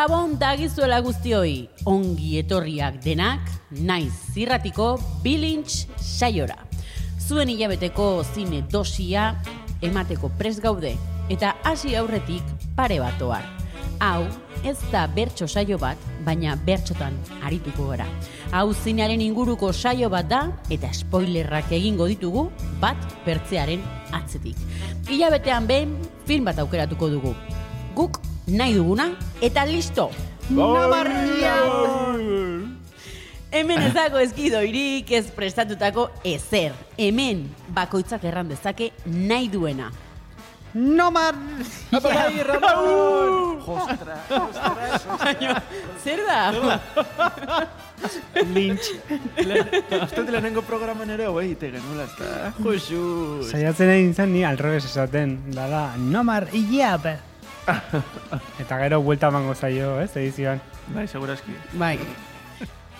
Gabon dagizuela guztioi, ongi etorriak denak, naiz zirratiko bilintx saiora. Zuen hilabeteko zine dosia emateko pres gaude, eta hasi aurretik pare bat oar. Hau, ez da bertso saio bat, baina bertxotan arituko gara. Hau zinearen inguruko saio bat da, eta spoilerrak egingo ditugu, bat pertzearen atzetik. Hilabetean behin, film bat aukeratuko dugu. Guk nahi duguna, eta listo! Nabarria! Hemen ez dago ezkidoirik ez prestatutako ezer. Hemen bakoitzak erran dezake nahi duena. Nomar! Bai, Ramon! Ostras, Baina, zer da? Lynch. Uste lehenengo programan ere hoi egite genula, ez da? Josu! Saiatzen egin zen ni alrebes esaten. Da da, nomar, iap! Eta gero buelta mango zaio, ez, edizioan. Bai, seguraski. Bai.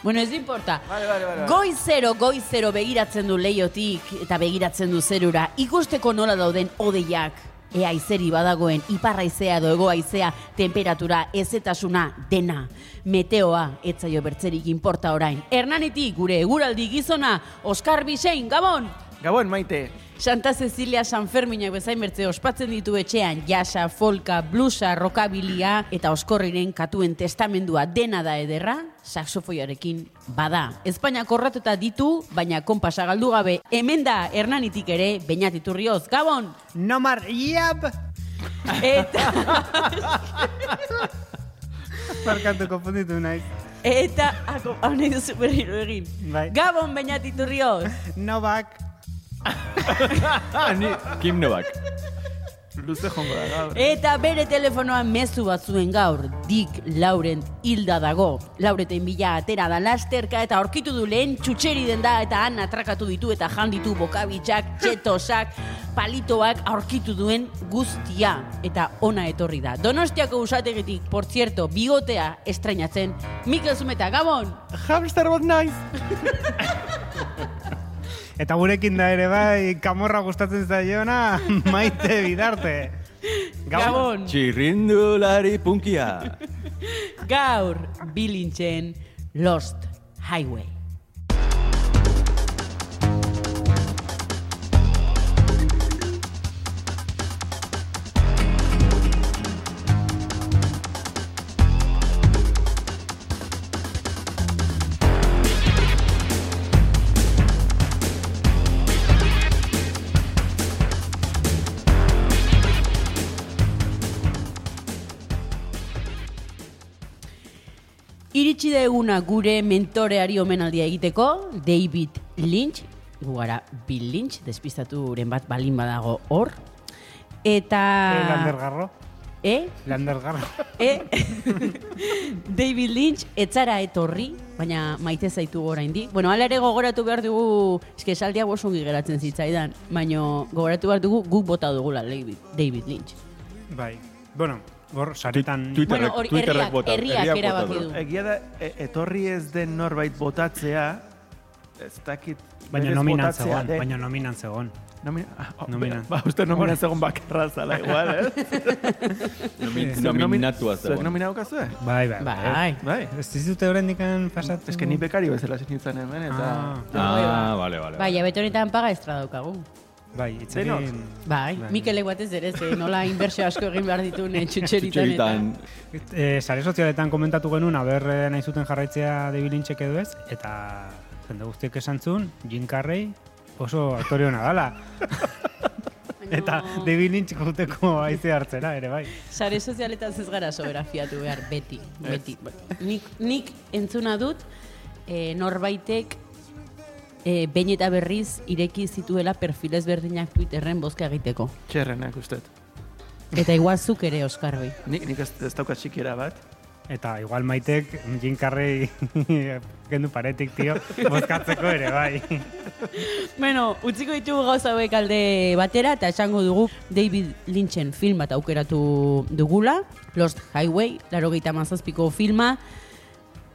Bueno, ez importa. Vale, vale, vale. Goizero, goizero begiratzen du leiotik eta begiratzen du zerura. Ikusteko nola dauden odeiak. Ea izeri badagoen, iparraizea edo egoaizea, temperatura, ezetasuna, dena. Meteoa, etzaio bertzerik importa orain. Hernanitik, gure eguraldi gizona, Oskar Bisein, Gabon! Gabon, maite! Santa Cecilia San Ferminak bezain bertze ospatzen ditu etxean jasa, folka, blusa, rokabilia eta oskorriren katuen testamendua dena da ederra, saxofoiarekin bada. Espainia korratuta ditu, baina konpasa galdu gabe hemen da Hernanitik ere Beñatiturrioz. Gabon! Nomar, iap! Eta, Barkatu konfunditu naiz. eta, ako, hau nahi duzu berriro egin. Bai. Gabon Beñatiturrioz! Novak. Ni Kim Novak. Luze jongo da gaur. Eta bere telefonoan mezu bat zuen gaur, Dick Laurent hilda dago. Laureten bila atera da lasterka eta aurkitu du lehen txutxeri den da eta han atrakatu ditu eta jan ditu bokabitxak, txetosak, palitoak aurkitu duen guztia. Eta ona etorri da. Donostiako usategitik, por cierto, bigotea estrainatzen, Mikel Zumeta, Gabon! Hamster bat naiz! Eta gurekin da ere bai, kamorra gustatzen zaiona, maite bidarte. Gabon! Txirrindulari punkia. Gaur, bilintzen Lost Highway. Iritsi da eguna gure mentoreari omenaldia egiteko, David Lynch, gu gara Bill Lynch, despistaturen bat balin badago hor. Eta... Landergarro. Eh? Landergarro. Eh? David Lynch etzara etorri, baina maite zaitu oraindik. Bueno, hala ere gogoratu behar dugu, eske esaldia bosongi geratzen zitzaidan, baina gogoratu behar dugu guk bota dugula David Lynch. Bai. Bueno, hor, saretan... Twitterrek- Bueno, hori Twitterrek herriak- bota- herriak herriak erabaki bota du. Egia da, e, etorri ez den norbait botatzea, ez dakit... Baina nominan zegoen, den. baina nominan zegoen. Nomina, ah, oh, Nominan. Ba, uste nominan zegoen bakarra zala, igual, eh? Nomin- Zuek nomi- Nominatua Zuek zegoen. nomina daukazue? Bai, bai. Bai. Bai. Ez dizute horrendik pasatu. Ez que ni bekari bezala nintzen hemen, eta... Ah, Ah, vale, vale. Bai, abete honetan paga estra daukagu. Bai, itzekin... Bai, Bai. Mikelek batez ere, ze nola inbertsio asko egin behar ditu ne txutxeritan eta... Txutxeritan. E, sare sozialetan komentatu genuen, aber eh, nahi zuten jarraitzea David Lynchek edo ez, eta jende guztiek esan zuen, Jim Carrey oso aktore hona dala. eta David Lynch guteko aize hartzera, ere bai. Sare sozialetan ez gara sobera fiatu behar, beti, beti. Nik, nik entzuna dut, e, norbaitek e, behin eta berriz ireki zituela perfilez berdinak Twitterren bozka egiteko. Txerrenak ustet. Eta igual zuk ere, Oskarbi. Nik, nik ez, ez daukat sikiera bat. Eta igual maitek Jim Carrey kendu paretik, tio, bozkatzeko ere, bai. Bueno, utziko ditugu gauza hauek alde batera eta esango dugu David Lynchen film bat aukeratu dugula, Lost Highway, laro mazazpiko filma,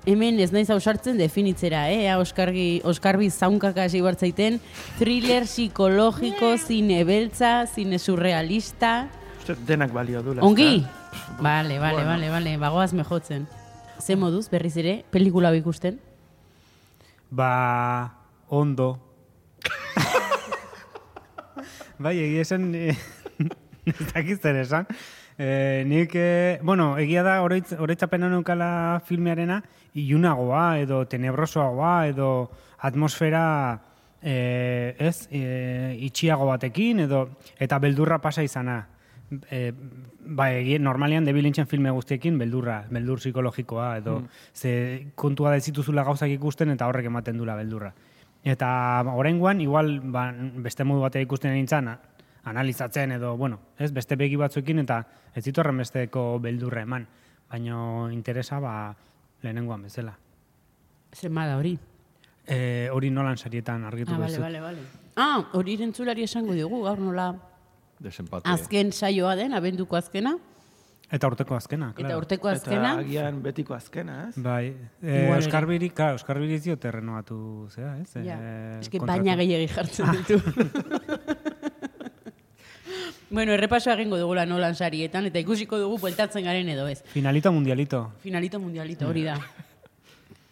hemen ez naiz ausartzen definitzera, eh? Oskargi, Oskarbi zaunkaka hasi bartzaiten, thriller psikologiko, zine beltza, zine surrealista, Uste denak balio du. ongi? ezta? Vale, vale, Bueno. vale, vale, bagoaz mejotzen. Ze moduz, berriz ere, pelikula ikusten? Ba, ondo. bai, egia esan, eh, ez dakit zer esan. Eh, nik, eh, bueno, egia da oroitz, oroitzapena neukala filmearena, ilunagoa, edo tenebrosoagoa, edo atmosfera eh, ez, eh, itxiago batekin, edo eta beldurra pasa izana. E, ba, egie, normalian David Lynchen filme guztiekin beldurra, beldur psikologikoa edo ze kontua da ez dituzula gauzak ikusten eta horrek ematen dula beldurra. Eta oraingoan igual ba, beste modu batera ikusten nintzen a- analizatzen edo bueno, ez beste begi batzuekin eta ez ditu horren besteko beldurra eman, baino interesa ba lehenengoan bezala. Zenba da hori? E, hori nolan sarietan argitu Ah, vale, bezut. vale, vale. Ah, hori rentzulari esango diogu, gaur nola Desempate. azken saioa den, abenduko azkena, Eta urteko azkena, eta claro. urteko Eta azkena. agian betiko azkena, ez? Bai, e, Igual ere. Oskar Biri, claro, Oskar Biri ez? Ja. Eh, Eske kontratu. baina gehiagi jartzen ditu. bueno, errepaso egingo dugula nolan sarietan, eta ikusiko dugu bueltatzen garen edo ez. Finalito mundialito. Finalito mundialito, hori da.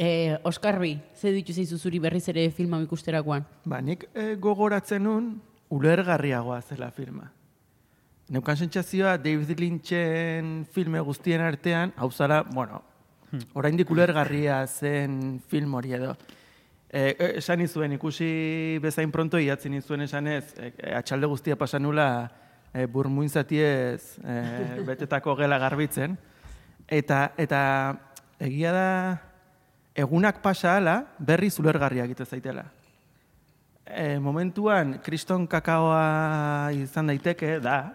Eh, Oskarbi, ze ditu zeizu zuri berriz ere filma ikusterakoan? Ba, nik eh, gogoratzen nun, ulergarriagoa zela filma. Neukan sentsazioa David Lynchen filme guztien artean, hau zara, bueno, oraindik ulergarria zen film hori edo. E, e, esan izuen, ikusi bezain pronto, idatzi nizuen esanez, e, e, atxalde guztia pasanula e, burmuin zatiez e, betetako gela garbitzen. Eta, eta egia da, egunak pasa ala, berriz ulergarria egite zaitela. E, momentuan, kriston kakaoa izan daiteke, da,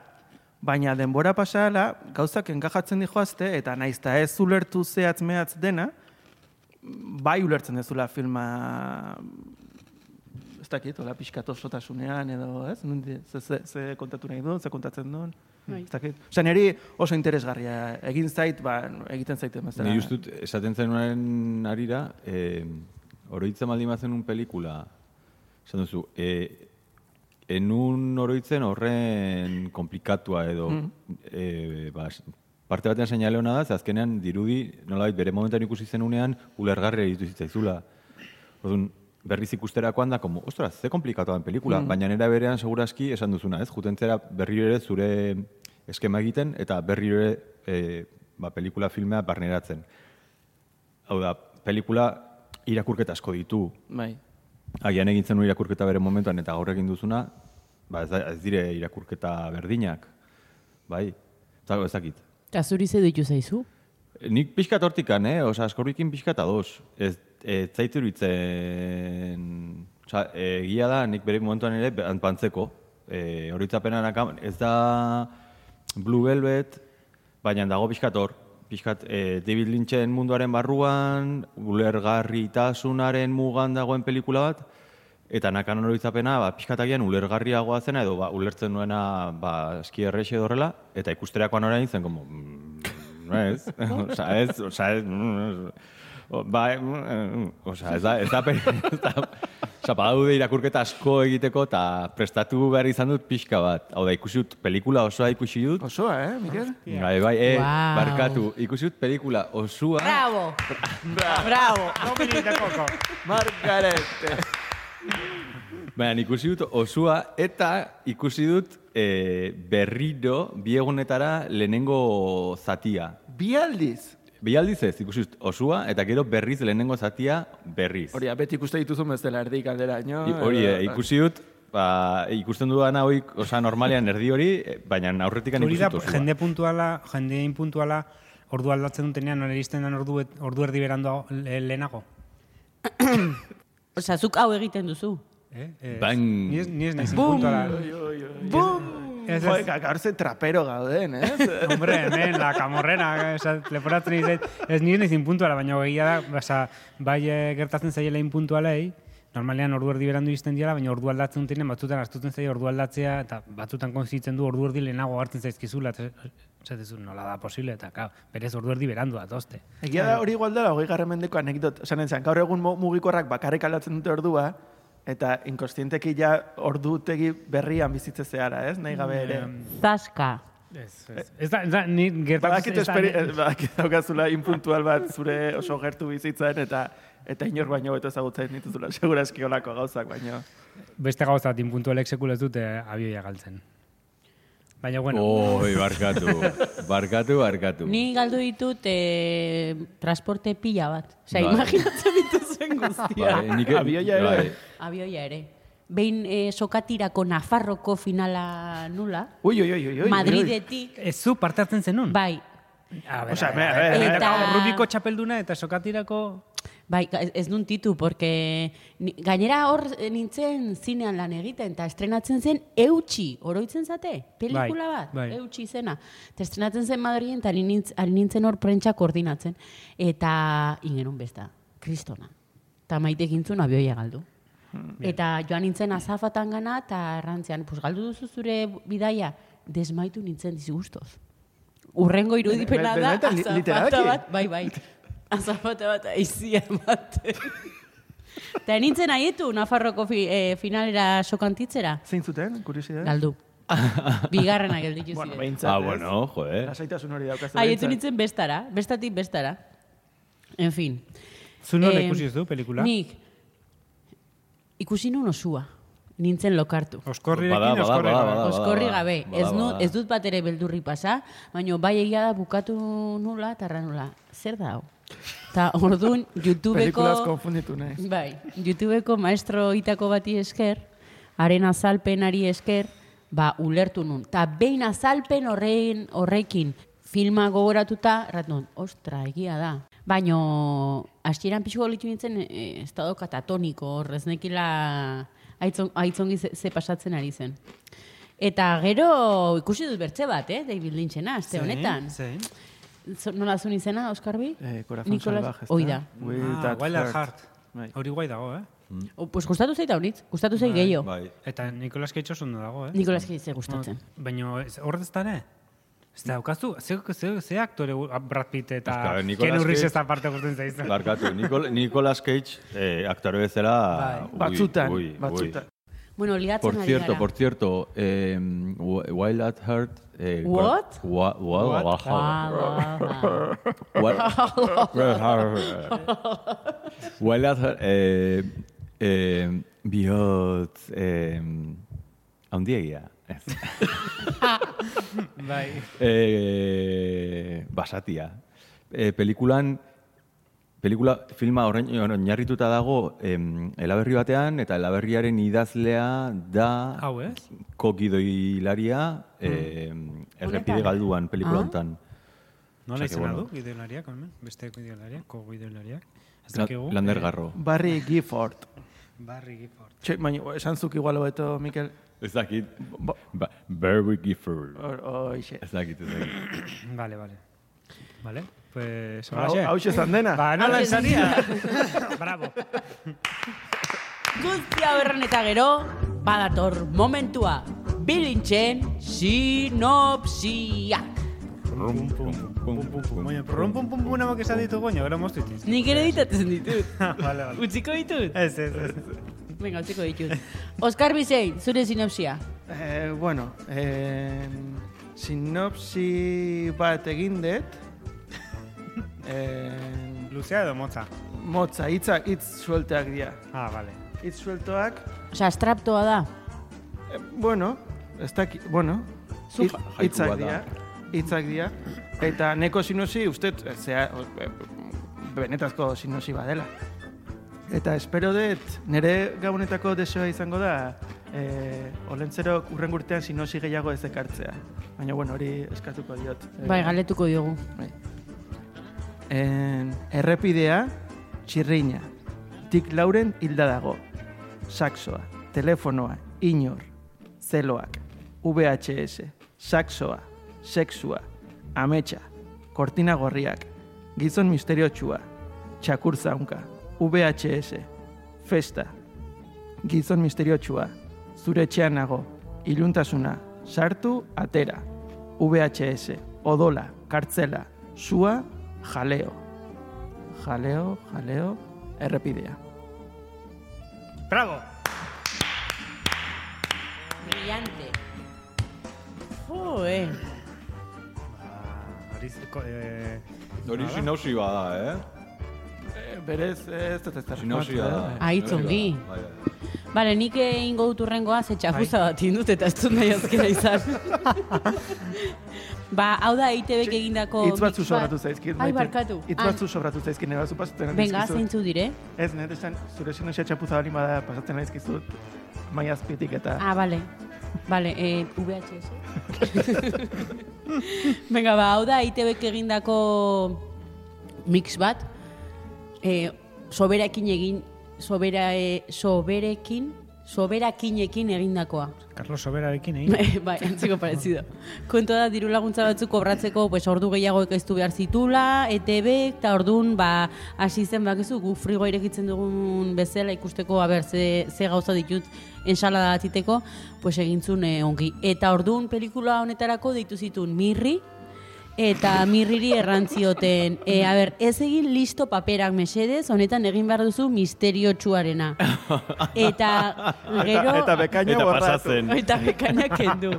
baina denbora pasa ala, gauzak enkajatzen dijoazte, eta naiz eta ez ulertu zehatz mehatz dena, bai ulertzen dezula filma ez dakit, hola pixkat osotasunean edo, ez? Nundi, ze, ze, ze kontatu nahi duen, ze kontatzen duen, Bai. ez dakit. Osa, niri oso interesgarria egin zait, ba, egiten zaite bezala. Ni ustut, esaten zenuen arira, eh, oroitzen baldin bazen un pelikula, esan duzu, eh, enun oroitzen horren komplikatua edo, eh, ba, parte batean seinale hona da, ze azkenean dirudi, nolabait bere momentan ikusi zenunean, ulergarria ditu zitzaizula. Orduan, berriz ikusterakoan da, como, ostras, ze komplikatua den pelikula, baina nera berean segurazki esan duzuna, ez? Jutentzera berriro ere zure eskema egiten eta berriro ere e, ba, pelikula filmea barneratzen. Hau da, pelikula irakurketa asko ditu. Bai. Agian egin zenuen irakurketa bere momentuan eta gaur egin duzuna, ba ez, da, ez dire irakurketa berdinak. Bai, eta ez dakit. Eta zuri ze ditu zaizu? Nik pixkat hortikan, eh? Osa, askorbikin pixkat ados. Ez, ez zaitu iruditzen... Osa, egia da, nik bere momentuan ere pantzeko. E, horitzapenan akam- ez da Blue Velvet, baina dago pixkat hor. Pixkat e, David Lynchen munduaren barruan, ulergarritasunaren mugan dagoen pelikula bat, eta nakan horitzapena, ba, pixkatagian ulergarriagoa zena, edo ba, ulertzen duena ba, eski errexe horrela, eta ikusterakoan orain zen, como, mm, ez, osa, ez, osa, ez, mm, o, ba, mm, osa, ez da, ez da, ez da, osa, badaude irakurketa asko egiteko, eta prestatu behar izan dut pixka bat. Hau da, ikusi dut, pelikula osoa ikusi dut, Osoa, eh, Mikel? Bai, bai, eh, Guau. barkatu, ikusi dut pelikula osua, Bravo! Bravo! Margarete. baina ikusi dut osua, eta ikusi dut eh, berriro biegunetara lehenengo zatia. Bi aldiz. Bi aldiz ez, ikusi osua, eta gero berriz lehenengo zatia berriz. Hori, beti ikuste dituzun bezala erdik alderaino. I- Hori, eh, ikusi dut, ba, ikusten dudana hori, osa normalean erdi hori, eh, baina aurretik ikusi dut osua. jende puntuala, jende inpuntuala, ordu aldatzen dutenean, nore iristen den ordu, ordu erdi berandu le- lehenago. Osa, zuk hau egiten duzu. Eh? Ez, Bang. Ni ez, naiz inpuntuala. Bum! Ez, ez, gaur ze trapero gauden, ez? hombre, hemen, la camorrena, esa, leporatzen izait, ez nire nizin puntuala, baina egia da, basa, bai eh, gertatzen zaiela puntualei, normalean ordu erdi berandu izten dira, baina ordu aldatzen dutenen, batzutan astutzen zaio ordu aldatzea, eta batzutan konzitzen du ordu erdi lehenago hartzen zaizkizula, eta esatezu, nola da posible, eta kao, berez ordu erdi berandu datoste. Egia da hori igual dela, hogei garren mendeko anekdot. Entzan, gaur egun mu- mugikorrak bakarrik aldatzen dute ordua, eta inkostienteki ja ordutegi berrian bizitze zehara, ez? Nahi gabe ere. Zaska. Ez, ez, ez da, ez da, ni gertatzen Badakit, ez da- esperi, daukazula impuntual bat zure oso gertu bizitzan, eta eta inor baino beto ezagutzen dituzula, segurazki olako gauzak, baino. beste gauza tinpuntualek sekula ez dute abioia galtzen. Baina, bueno, Oi, barkatu. barkatu, barkatu. Ni galdu ditut eh, transporte pila bat. Osea, Bai. imaginatzen dituzuen guztia. Bai, nik, Abioia ere. bai. Abioia ere. Behin eh, sokatirako Nafarroko finala nula, Ui, ui, ui, ui, ui. Madridetik, ez zu parte hartzen zenun? bai, A ber, Osea, a a ber, ver, a ver, a ber, Eta- Rubiko txapelduna eta sokatirako... bai, ez, nun titu, porque gainera hor nintzen zinean lan egiten, eta estrenatzen zen eutxi, oroitzen zate? Pelikula Bai, bat, bai. eutxi zena. Eta estrenatzen zen Madriden, eta ari nintzen hor prentsa koordinatzen. Eta ingenun besta, kristona. Eta maite gintzun abioia galdu. Eta joan nintzen azafatan gana, eta errantzean, pues galdu duzu zure bidaia, desmaitu nintzen disgustoz. Urrengo irudipena da, azafata bat, bai, bai. Azafata bat aizia ematen. Eta nintzen aietu, Nafarroko fi, eh, finalera sokantitzera. Zein zuten, kuriosidad? Galdu. Bigarrena gelditu Bueno, ziren. behintzat, Ah, bueno, joder. Lasaitasun hori daukazu. Aietu nintzen bestara, bestatik bestara. En fin. Zu nola Eh, ikusi ez du, pelikula? Nik, ikusi nun osua. Nintzen lokartu. Oskorrirekin, oskorri gabe. Oskorri gabe. Ez, nu, ez dut bat ere beldurri pasa, baina bai egia da bukatu nula, tarra nula. Zer da hau? Ta orduan, YouTubeko... Konfunditu. Bai, YouTubeko maestro itako bati esker, haren azalpenari esker, ba, ulertu nun. Ta behin azalpen horrein, horrekin filma gogoratuta, nun, ostra, egia da. Baino, hasieran pixu golitu nintzen, e, estado katatoniko, horrez nekila aitzon, aitzongi ze, ze pasatzen ari zen. Eta gero ikusi dut bertze bat, eh, David Lynchena, aste honetan. Zein? Zo- Nola zuen izena, Oskarbi? Eh, Corazon Nicolas- Salvaje, ezta? Hoi da. With Ah, Wild at heart. Bai. Hori guai dago, eh? O, pues gustatu zait haunitz, gustatu zait gehiago. Bai. Eta Nicolas Cage oso ondo dago, eh? Nicolas Cage ze gustatzen. Baina ez- hor ez da ere? Ez da, daukazu, ze, ze, ze aktore gu- Brad Pitt eta Ken Cage- ez da parte gusten zaizu. Barkatu, Nicol Nicolas Cage, eh, aktore bezala... ui, Batzutan, ui, ui. batzutan. Bueno, liatzen Por ari cierto, gara. por cierto, eh, Wi- Wild at Heart... Eh, What? Wa, wa, wa, Ah, ah, What? Wild at Heart... Eh, eh, bihotz... Eh, haundiegia. Ez. Bai. eh, basatia. Eh, pelikulan Pelikula, filma horrein oinarrituta dago em, elaberri batean, eta elaberriaren idazlea da Hau, ez? kokidoilaria em, errepide Honetan? galduan pelikula Ah. honetan. Nola Osea que, izena bueno. du, gideolariak, hemen? Beste gideolariak, ko gideolariak. Ez La- dakigu. Lander eh, Garro. Barry Gifford. Barry Gifford. Txe, baina, esan zuk igual hobeto, Mikel. Ez dakit. Ba, Barry Gifford. Hor- Hoixe. Ez dakit, ez dakit. Vale, vale. Vale, pues... Hau holaxe. hau esan dena. Ba, nola esaria? Bravo. Guztia berren eta gero, badator momentua. Bilintzen sinopsiak. Rum, pum, pum, pum, pum. Pum pum pum pum namak esan ditugu, baina gero moztu itiz. Nik ere ditatzen ditut. Vale, vale. Utziko ditut? Ez, ez, ez. Venga, utziko ditut. Oskar Bizein, zure sinopsia. Eh, bueno, eh, sinopsi bat egin dut. Eh, Luzea edo motza? motza, hitz suelteak dira. Ah, vale. Hitz sueltoak, Osa, astraptoa da. eh, bueno, ez daki, bueno, hitzak da. dira. Hitzak dira. Eta neko sinosi, uste, zea, eh, benetazko sinosi badela. Eta espero dut, nire gabonetako desoa izango da, eh, olentzero urren urtean sinosi gehiago ez ekartzea. Baina, bueno, hori eskatuko diot. Eh, Bai, galetuko diogu. Bai. En, errepidea, txirrina. Tik lauren hilda dago. Saxoa, telefonoa, inor, zeloak. VHS, saxoa, sexua, ametsa, kortina gorriak, gizon misteriotxua, txakur zaunka, VHS, festa, gizon misteriotxua, zure etxean nago, iluntasuna, sartu, atera, VHS, odola, kartzela, sua, jaleo. Jaleo, jaleo, errepidea. Bravo! Brillante. Joe. Ba, hori zeko, eh, Hori sinausi bada, eh? Eh, berez, ez dut ez da. Sinausi da. Aitz ongi. Bai, bai. Bale, nik egingo dut urrengoa, ze txapuza bat indut eta ez dut nahi azkera izan. ba, hau da EITB-ek egindako... Itz batzu sobratu zaizkit. Ai, barkatu. Itz Ah, batzu sobratu zaizkit, nire batzu pasatzen Venga, dizkizut. zeintzu dire? Ez, nire esan, zure sinausia txapuza bali bada pasatzen naizkizut mai azpitik eta... Ah, bale. Bale, eh, VHS. Venga, ba, hau da EITB-ek egindako mix bat. Eh, soberakin egin, sobera, eh, soberekin, soberakinekin egindakoa. Carlos Soberarekin egin. bai, antzeko parezido. Kontu da, diru laguntza batzuk kobratzeko, pues, ordu gehiago ekoiztu behar zitula, ETB, eta ordun ba, hasi zen, bakizu, gu frigo irekitzen dugun bezala ikusteko, aber, ze, ze gauza ditut ensalada batiteko, pues egintzun eh, ongi. Eta ordun pelikula honetarako deitu zitun mirri, eta mirriri errantzioten, e, a ber, ez egin listo paperak mesedez, honetan egin behar duzu misterio txuarena. Eta gero... Eta bekaina Eta pasatzen. Eta bekainak kendu.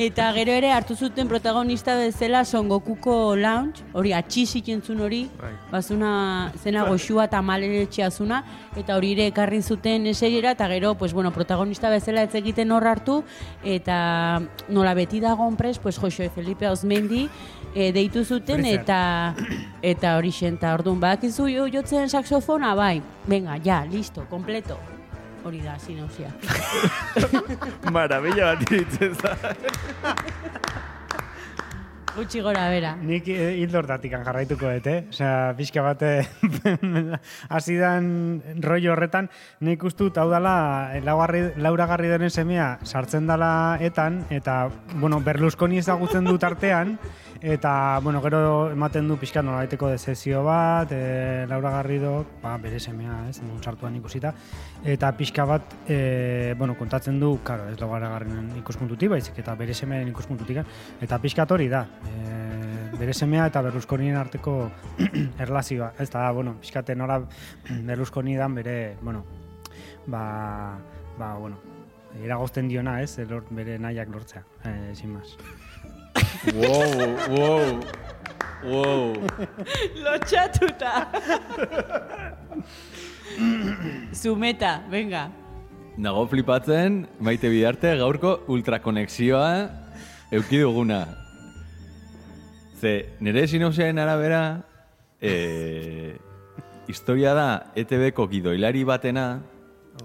Eta gero ere hartu zuten protagonista bezala Son Gokuko Lounge, hori atxisik entzun hori, bazuna zena goxua eta maleretxea zuna, eta hori ere ekarri zuten seriera, eta gero, pues, bueno, protagonista bezala ez egiten hor hartu, eta nola beti dagoen pres, pues, Joxo Felipe Osmendi, e, deitu zuten, Freezer. eta eta hori xenta, orduan, badakizu jo, jotzen saxofona, bai, venga, ja, listo, completo. Hori da, sinausia. Maravilla bat iritzen za. Gutxi gora bera. Nik eh, hildo hortatik jarraituko dut, eh? Osea, pixka bate hasi dan rollo horretan, nik ustut hau dala eh, Laugarri- Laura Garrideren semea sartzen dala etan, eta, bueno, Berlusconi ezagutzen dut artean, eta, bueno, gero ematen du pixka nolabaiteko dezesio bat, e, Laura Garrido, ba, bere semea, ez, non sartuan ikusita, eta pixka bat, e, bueno, kontatzen du, karo, ez Laura Garriden ikuspuntutik, baizik, eta bere semearen ikuspuntutik, eta pixka hori da, e, bere semea eta Berlusconien arteko erlazioa. Ez da, bueno, pixkate nora Berlusconi dan bere, bueno, ba, ba, bueno, eragozten diona, ez, elor, bere nahiak lortzea, e, sin más. Wow, wow, wow. Lotxatuta. Zumeta, venga. Nago flipatzen, maite bidarte, gaurko ultrakonexioa euki duguna. Ze, nire sinopsiaren arabera, e, historia da ETB-ko gidoilari batena,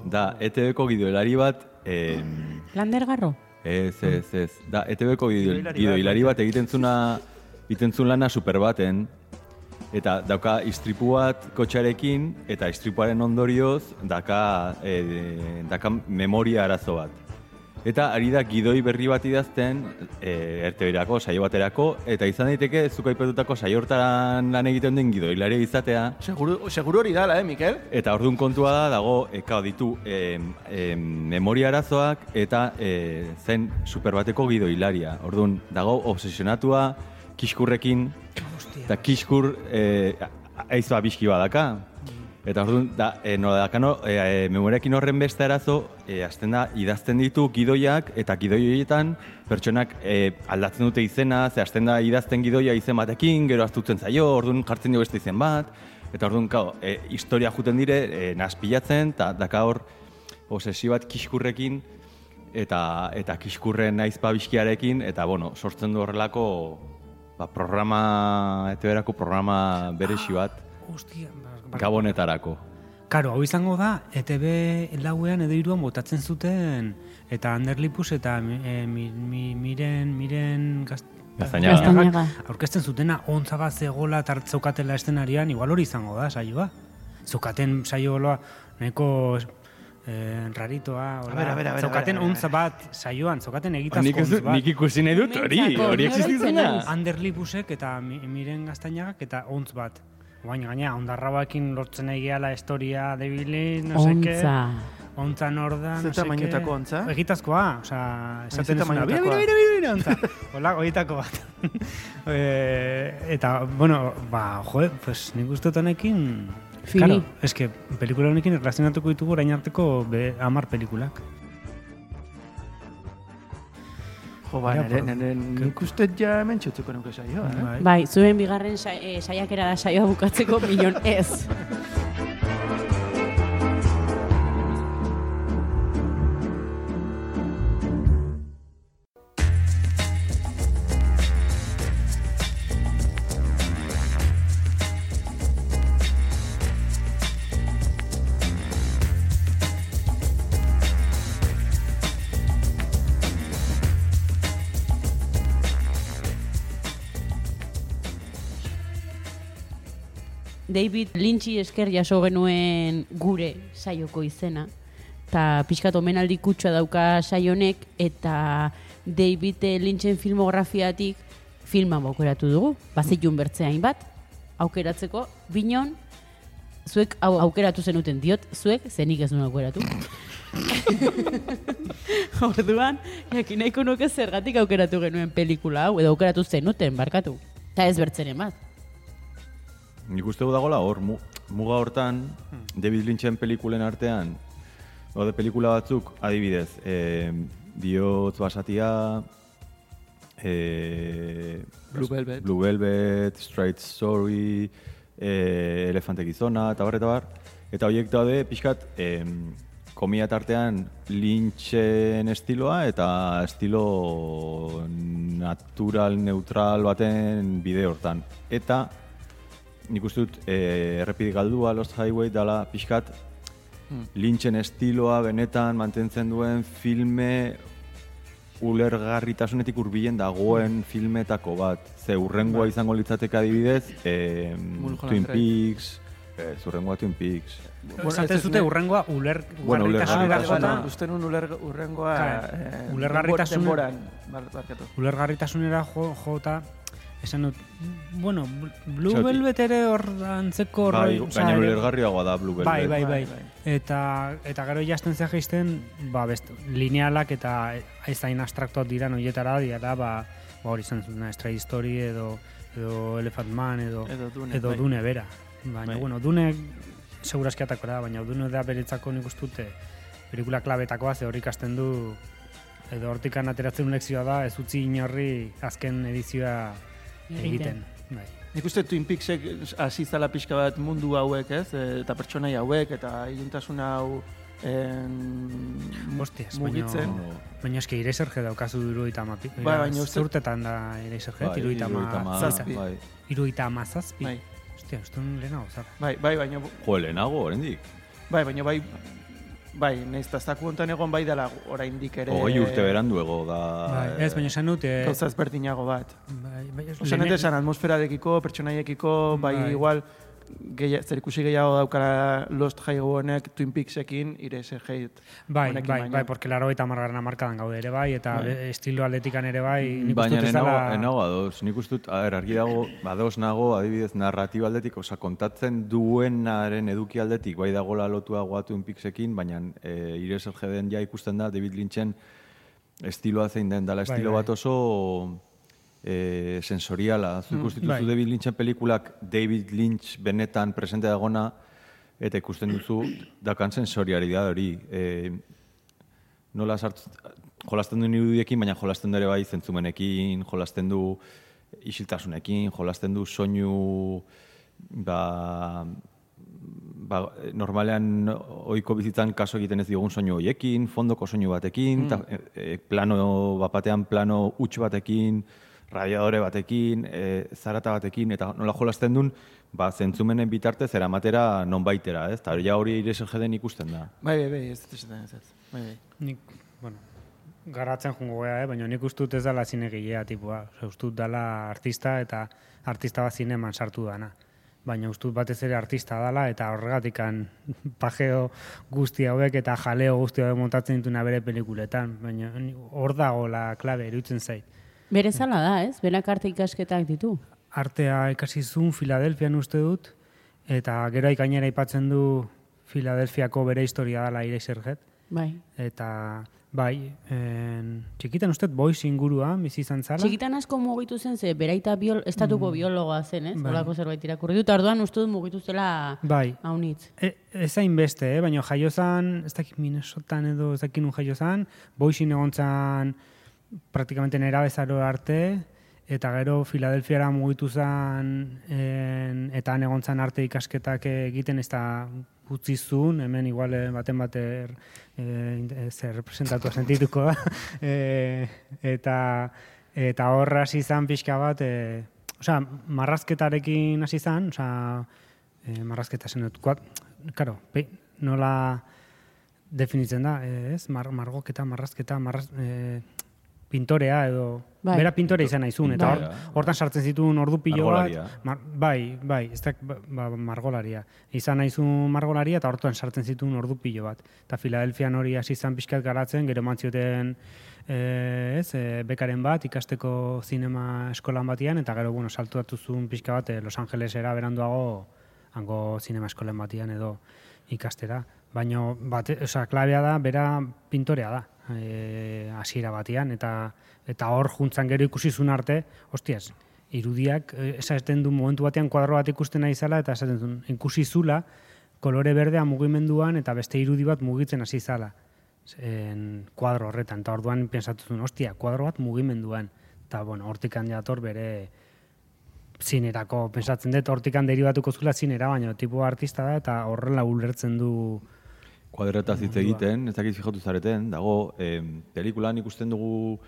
da ETB-ko gidoilari bat, em, Lander garro? Ez, ez, ez. Da, gido, Gidoilari gido bat, hilari bat egiten zuna, egiten zuen lana super baten, eta dauka istripu bat kotxarekin, eta istripuaren ondorioz daka, e, daka memoria arazo bat. Eta ari da gidoi berri bat idazten, e, erteberako, saio baterako, eta izan daiteke zuk aipatutako saio hortaran lan egiten den gidoilari izatea, Seguru, seguru hori dala, eh, Mikel? Eta orduan kontua da, dago, e, kao, ditu em, em, memoria arazoak eta e, zen superbateko gido hilaria. Orduan, dago obsesionatua kiskurrekin, eta kiskur e, aizba bizki badaka. Eta orduan, da, e, nola dakano, e, e, memoriakin horren beste arazo, e, azten da, idazten ditu gidoiak, eta gidoi horietan pertsonak e, aldatzen dute izena, ze azten da idazten gidoia izen batekin, gero astutzen zaio, orduan jartzen dio beste izen bat, eta orduan, kao, e, historia juten dire, e, nazpilatzen, eta daka hor, obsesio bat kiskurrekin, eta eta kiskurren aizpa bizkiarekin, eta bueno, sortzen du horrelako ba, programa, eteberako programa beresi bat, Hostia, ba- gabonetarako. Karo, hau izango da, ETB lauean edo iruan botatzen zuten, eta Anderlipus eta e, mi, mi, miren, miren gaz... Gaztañaga. Gaztañaga. Aurkezten zutena ontza bat zegoela eta hartzeukatela estenarian, igual hori izango da, saioa. Zukaten saio loa, nahiko eh, raritoa, hola, A ber, a ber, a ber, zokaten a ber, a ber. untz bat saioan, zokaten egitazko Nik, ez bat. nik ikusi nahi dut hori, hori existitzen da. Anderli busek eta mi, miren gaztainagak eta untz bat. Baina gaina, ondarrabakin lortzen egiala historia debili, no seke. Ontza. Ontza nor da, Ze no seke. tamainotako ontza? Egitazkoa, osea, esaten Ze duzuna, bira, tamainotako? bira, bira, bira, ontza. Hola, horietako bat. e, eta, bueno, ba, jo, pues, nik uste dut honekin... Fini. Claro, es que pelikula honekin erlazionatuko ditugu orain arteko be, amar pelikulak. Jo, ba, Ja, nere, por- nere, nik uste ja hemen txutzuko nuke saioa, eh? Bai. Bai, zuen bigarren eh, saiakera da saioa bukatzeko milion ez. David Lynchi esker jaso genuen gure saioko izena. Eta pixkat omenaldi kutsua dauka saionek eta David Lynchen filmografiatik filma aukeratu dugu. Bazitun bertzea hainbat, aukeratzeko, binon, zuek hau aukeratu zenuten diot, zuek zenik ez nuen aukeratu. Orduan, jakin nahiko nuke zergatik aukeratu genuen pelikula hau, edo aukeratu zenuten, barkatu. Eta ez bertzeren bat. Nik uste du dagoela hor, mu- muga hortan, David Lynchen pelikulen artean, Ode pelikula batzuk, adibidez, e, bihotz basatia, e, Blue Velvet. Blue Velvet, Straight Story, e, Elefante Gizona, eta bar, eta bar. Eta horiek daude, pixkat, e, komia tartean lintxen estiloa eta estilo natural, neutral baten bide hortan. Eta nik uste dut e, errepide galdua Lost Highway dala pixkat lintxen estiloa benetan mantentzen duen filme ulergarritasunetik hurbilen dagoen filmetako bat. Ze urrengoa izango litzateke adibidez, e, Twin. Peaks, e, urrengoa Twin Peaks. Esaten ez zute ne- urrengoa uler Bueno, ulergarritasuna. Bueno, uste nun uler, urrengoa... Claro, eh, ulergarritasuna- barkatu. ulergarritasunera jo, jota, esan dut, bueno, Blue Txoti. Velvet ere hor antzeko Bai, baina ere- ulergarriagoa da Blue Velvet. Bai, bai, bai. Bai, bai. Eta, eta gero jasten zea jaisten, ba, best, linealak eta ez hain abstraktuak dira noietara dira, ba, ba hori izan zuen, Stray Story edo, edo Elephant Man edo, Edo Dune, edo bai. Dune bera. Baina, Bai. bueno, Dune segurazki atako da, baina Dune da beretzako nik uste dute pelikula klabetakoa, ze hori ikasten du edo hortikan ateratzen lekzioa da, ez utzi inorri azken edizioa Egiten. Bai. Nik uste Twin Peaksek hasi zala pixka bat mundu hauek, ez? E, Eta pertsonai hauek, eta iluntasun hau en, Hostias, mugitzen. baina, baina eski ireserje daukazu iruita ma, Bai, baina uste- zurtetan da ireserje, Bai, iruita ma, zazpi. Bai. iruita ma zazpi. Bai, Hostia, uste un lehenago, zara. bai, bai, baina, Jo, lehenago, oraindik. bai, baina bai, bai, nahiz eta zaku hontan egon bai dela oraindik ere... Hogei urte beranduego da... Bai, ez, baina esan dut, eh, Gauza ezberdinago bat. bai, bai, esan atmosferadekiko, pertsonaiekiko, bai, Bai. igual, gehi, zer ikusi gehiago daukara Lost Highway honek Twin Peaksekin, geit. Bai, bai, baino. bai, porque laro eta margarren amarkadan gaude ere bai, eta Bai. estilo atletikan ere bai, nik Baina ez enago, dela... enago adoz, nik uste dut, a ber, argi dago, adoz nago, adibidez, narratiba aldetik, osa, kontatzen duenaren eduki aldetik, bai dagola lotua Twin Peaksekin, baina e, Ireser den ja ikusten da, David Lynchen estiloa zein den, dala Bai, estilo bai. bat oso e, sensoriala. Zu ikusten duzu bai. David Lynchen pelikulak David Lynch benetan presente dagona, eta ikusten duzu, dakan sensoriari da hori. E, nola sartu, jolasten du irudiekin, baina jolasten du ere bai zentzumenekin, jolasten du isiltasunekin, jolasten du soinu ba, ba, normalean ohiko bizitzan kaso egiten ez diogun soinu hoiekin, fondoko soinu batekin, ta, e, e, plano bapatean plano huts batekin, radiadore batekin, e, zarata batekin, eta nola jolasten duen, ba, zentzumenen bitartez eramatera nonbaitera, ez? Eta ja hori ire den ikusten da. Bai, bai, bai, ez dut esaten ez ez. Bai, bai. Nik, bueno, garatzen jungo eh? baina nik uste dut ez dela zinegilea tipua. Ose, uste dut dela artista eta artista bat zineman sartu dana. baina ustut batez ere artista dala eta horregatikan pajeo guzti hauek eta jaleo guzti hauek montatzen dituna bere pelikuletan, baina hor dago la klabe iruditzen zait. Bere zala da, ez? Berak arte ikasketak ditu. Artea ikasi zuen Filadelfian uste dut, eta gero gainera aipatzen du Filadelfiako bere historia dela Eraserhead, Bai. eta bai, en, txikitan uste boiz ingurua bizi izan zala. Txikitan asko mugitu zen, ze beraita biol, estatuko biologoa zen, ez? Bai. Olako zerbait irakurri dut, orduan uste dut mugitu zela Bai, haunitz. E, ez hain beste, eh? baina jaiozan, ez dakit Minnesotan edo ez dakit nun jaiozan, boixin egon zan praktikamente nera bezaro arte, eta gero Filadelfiara mugitu zen, en, eta han egon arte ikasketak egiten, ez da utzi zuen, hemen igual eh, baten bater e, zer representatua sentituko da, e, eta, eta hor hasi zan pixka bat, e, osea, marrazketarekin hasi zan, osea, e, marrazketa zen dut, karo, pe, nola definitzen da, eh, ez? Mar, margoketa, marrazketa, marraz, e, pintorea edo Bai. bera pintore izan naizun eta Pintorea. hortan sartzen zituen ordu pilo bat mar, bai, bai, ez da, ba, margolaria izan naizun margolaria eta hortan sartzen zituen ordu pilo bat eta Filadelfian hori hasi izan pixkat garatzen gero mantzioten eh, ez, eh, bekaren bat ikasteko zinema eskolan batian eta gero bueno, saltu zuen pixka bat eh, Los Angelesera beranduago hango zinema eskolen batian edo ikastera. Baina, bate, osea, klabea da, bera pintorea da, e, hasiera batean, eta eta hor juntzan gero ikusi zuen arte, hostiaz, irudiak, e, esaten du momentu batean kuadro bat ikusten nahi zala, eta esaten zuen, ikusi zula, kolore berdea mugimenduan, eta beste irudi bat mugitzen hasi zala, en kuadro horretan, eta orduan pensatu zuen, hostia, kuadro bat mugimenduan, eta bueno, hortik handiator bere zinerako, pensatzen dut, hortikan deribatuko zula zinera, baina tipo artista da, eta horrela ulertzen du Kuadretaz hitz egiten, ez dakit fijatu zareten, dago, eh, pelikulan ikusten dugu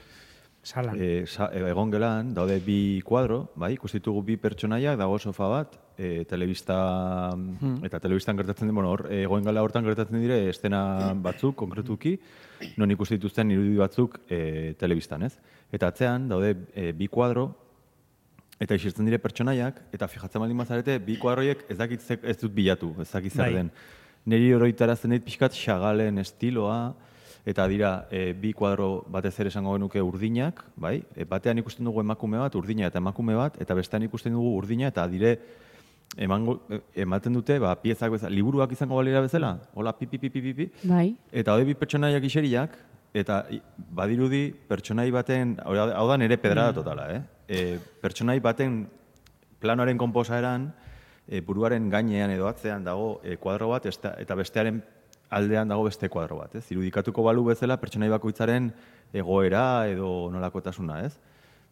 salan. e, sa, e, egon gelan, daude bi kuadro, bai, ikustitugu bi pertsonaiak, dago sofa bat, e, telebista, eta telebistan gertatzen den, bueno, hor, e, egoen gala hortan gertatzen dire, estena batzuk, konkretuki, non ikusi dituzten irudi batzuk e, telebistan, ez? Eta atzean, daude e, bi kuadro, eta isiltzen dire pertsonaiak, eta fijatzen baldin bazarete, bi kuadroiek ez dakit ez dut bilatu, ez dakit zer Bai. Neri oroitarazten dit pixkat xagalen estiloa, eta dira e, bi kuadro batez ere esango genuke urdinak, bai? E, batean ikusten dugu emakume bat, urdina eta emakume bat, eta bestean ikusten dugu urdina eta dire emango, e, ematen dute, ba, piezak bezala, liburuak izango balira bezala, hola, pi, pi, pi, pi, pi, Bai. Eta hori bi pertsonaiak iseriak, eta badirudi pertsonai baten, hau da- nere pedrada totala, eh? E, pertsonai baten planoaren konposaeran, e, buruaren gainean edo atzean dago e, kuadro bat, esta- eta bestearen aldean dago beste kuadro bat, ez? Irudikatuko balu bezala pertsonai bakoitzaren egoera edo nolakotasuna, ez?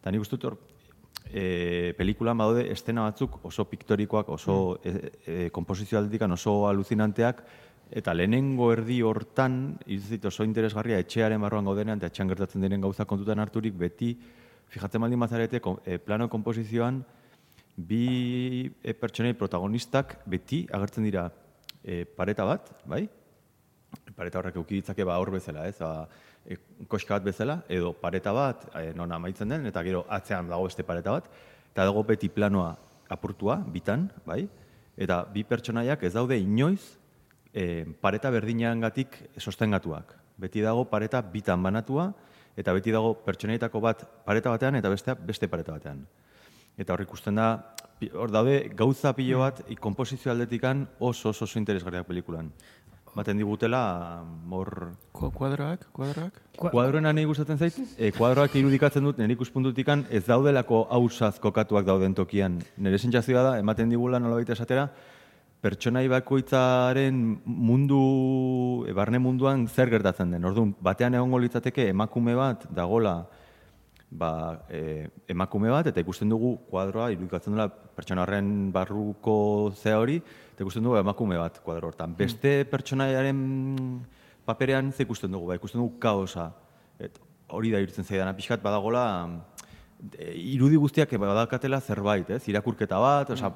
Eta nik uste hor, e, pelikulan badaude estena batzuk oso piktorikoak, oso e, e, aldetikan oso aluzinanteak, eta lehenengo erdi hortan, iruditzen oso interesgarria etxearen barruan gaudenean, eta etxean gertatzen diren gauza kontutan harturik, beti, fijatzen baldin bazarete, e, plano komposizioan, bi e, pertsonei protagonistak beti agertzen dira e, pareta bat, bai? Pareta horrek euki ditzake ba hor bezala, ez? Ba, e, koska bat bezala, edo pareta bat, e, non amaitzen den, eta gero atzean dago beste pareta bat, eta dago beti planoa apurtua, bitan, bai? Eta bi pertsonaiak ez daude inoiz e, pareta berdinagatik sostengatuak. Beti dago pareta bitan banatua, eta beti dago pertsonaietako bat pareta batean, eta bestea beste pareta batean. Eta hor ikusten da, hor daude gauza pilo bat, i- konposizio aldetikan oso oso oso interesgarriak pelikulan. Baten digutela, mor... Ku- Kuadroak, kuadroak? Kuadroena nahi gustatzen zait, e, kuadroak irudikatzen dut, nire ikuspuntutikan ez daudelako hausaz kokatuak dauden tokian. Nire sentsazioa da, ematen digula nolabait esatera, pertsonai bakoitzaren mundu, e, barne munduan zer gertatzen den. Orduan, batean egongo litzateke emakume bat dagola ba, e, emakume bat, eta ikusten dugu kuadroa, irudikatzen dela pertsona horren barruko zea hori, eta ikusten dugu emakume bat kuadro hortan. Beste pertsonaiaren paperean ze ikusten dugu, ba, ikusten dugu kaosa. Et, hori da iruditzen zaidana, pixkat badagola, e, irudi guztiak badakatela zerbait, ez? Irakurketa bat, osea,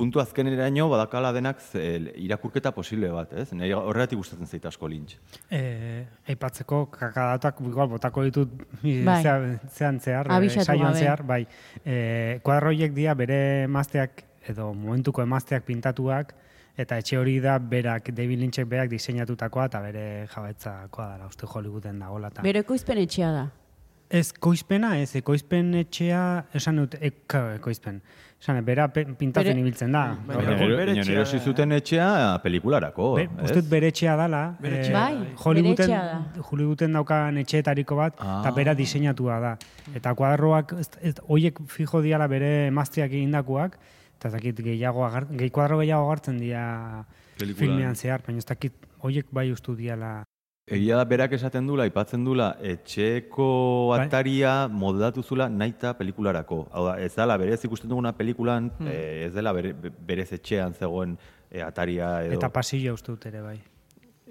puntu azkeneraino badakala denak ze- irakurketa posible bat, ez? Nire horregatik gustatzen zait asko lintx. E, aipatzeko kakadatak igual botako ditut i- Bai. zea- zean zehar, e, Abisatu saioan gabe. zehar, bai. E, kuadroiek dia bere mazteak edo momentuko emazteak pintatuak, eta etxe hori da berak, David Lynchek berak diseinatutakoa, eta bere jabetzakoa dara, uste Hollywooden dagoela. ta- Bere ekoizpen etxea da. Ez koizpena, ez, ekoizpen etxea, esan dut, eko, Esan, bera pintatzen Bere- ibiltzen da. Baina bere Baina etxea erosi da. zuten etxea pelikularako, Be, dut bere etxea dala. Bere eh, etxea. Bai, Hollywooden, da. Hollywooden daukan etxeetariko bat, Ah. eta bera diseinatua da. Eta kuadroak, ez, ez, oiek fijo diala bere emazteak egindakoak, eta ez dakit gehiago, agar, gehi kuadro gehiago agartzen dira filmean zehar, baina ez dakit oiek bai ustu diala. Egia da berak esaten dula, aipatzen dula, etxeko Bai. ataria moldatu zula naita pelikularako. Hau da, ez dela berez ikusten duguna pelikulan, Hmm. eh, ez dela bere, berez etxean zegoen eh, ataria edo. Eta pasillo uste dut ere bai.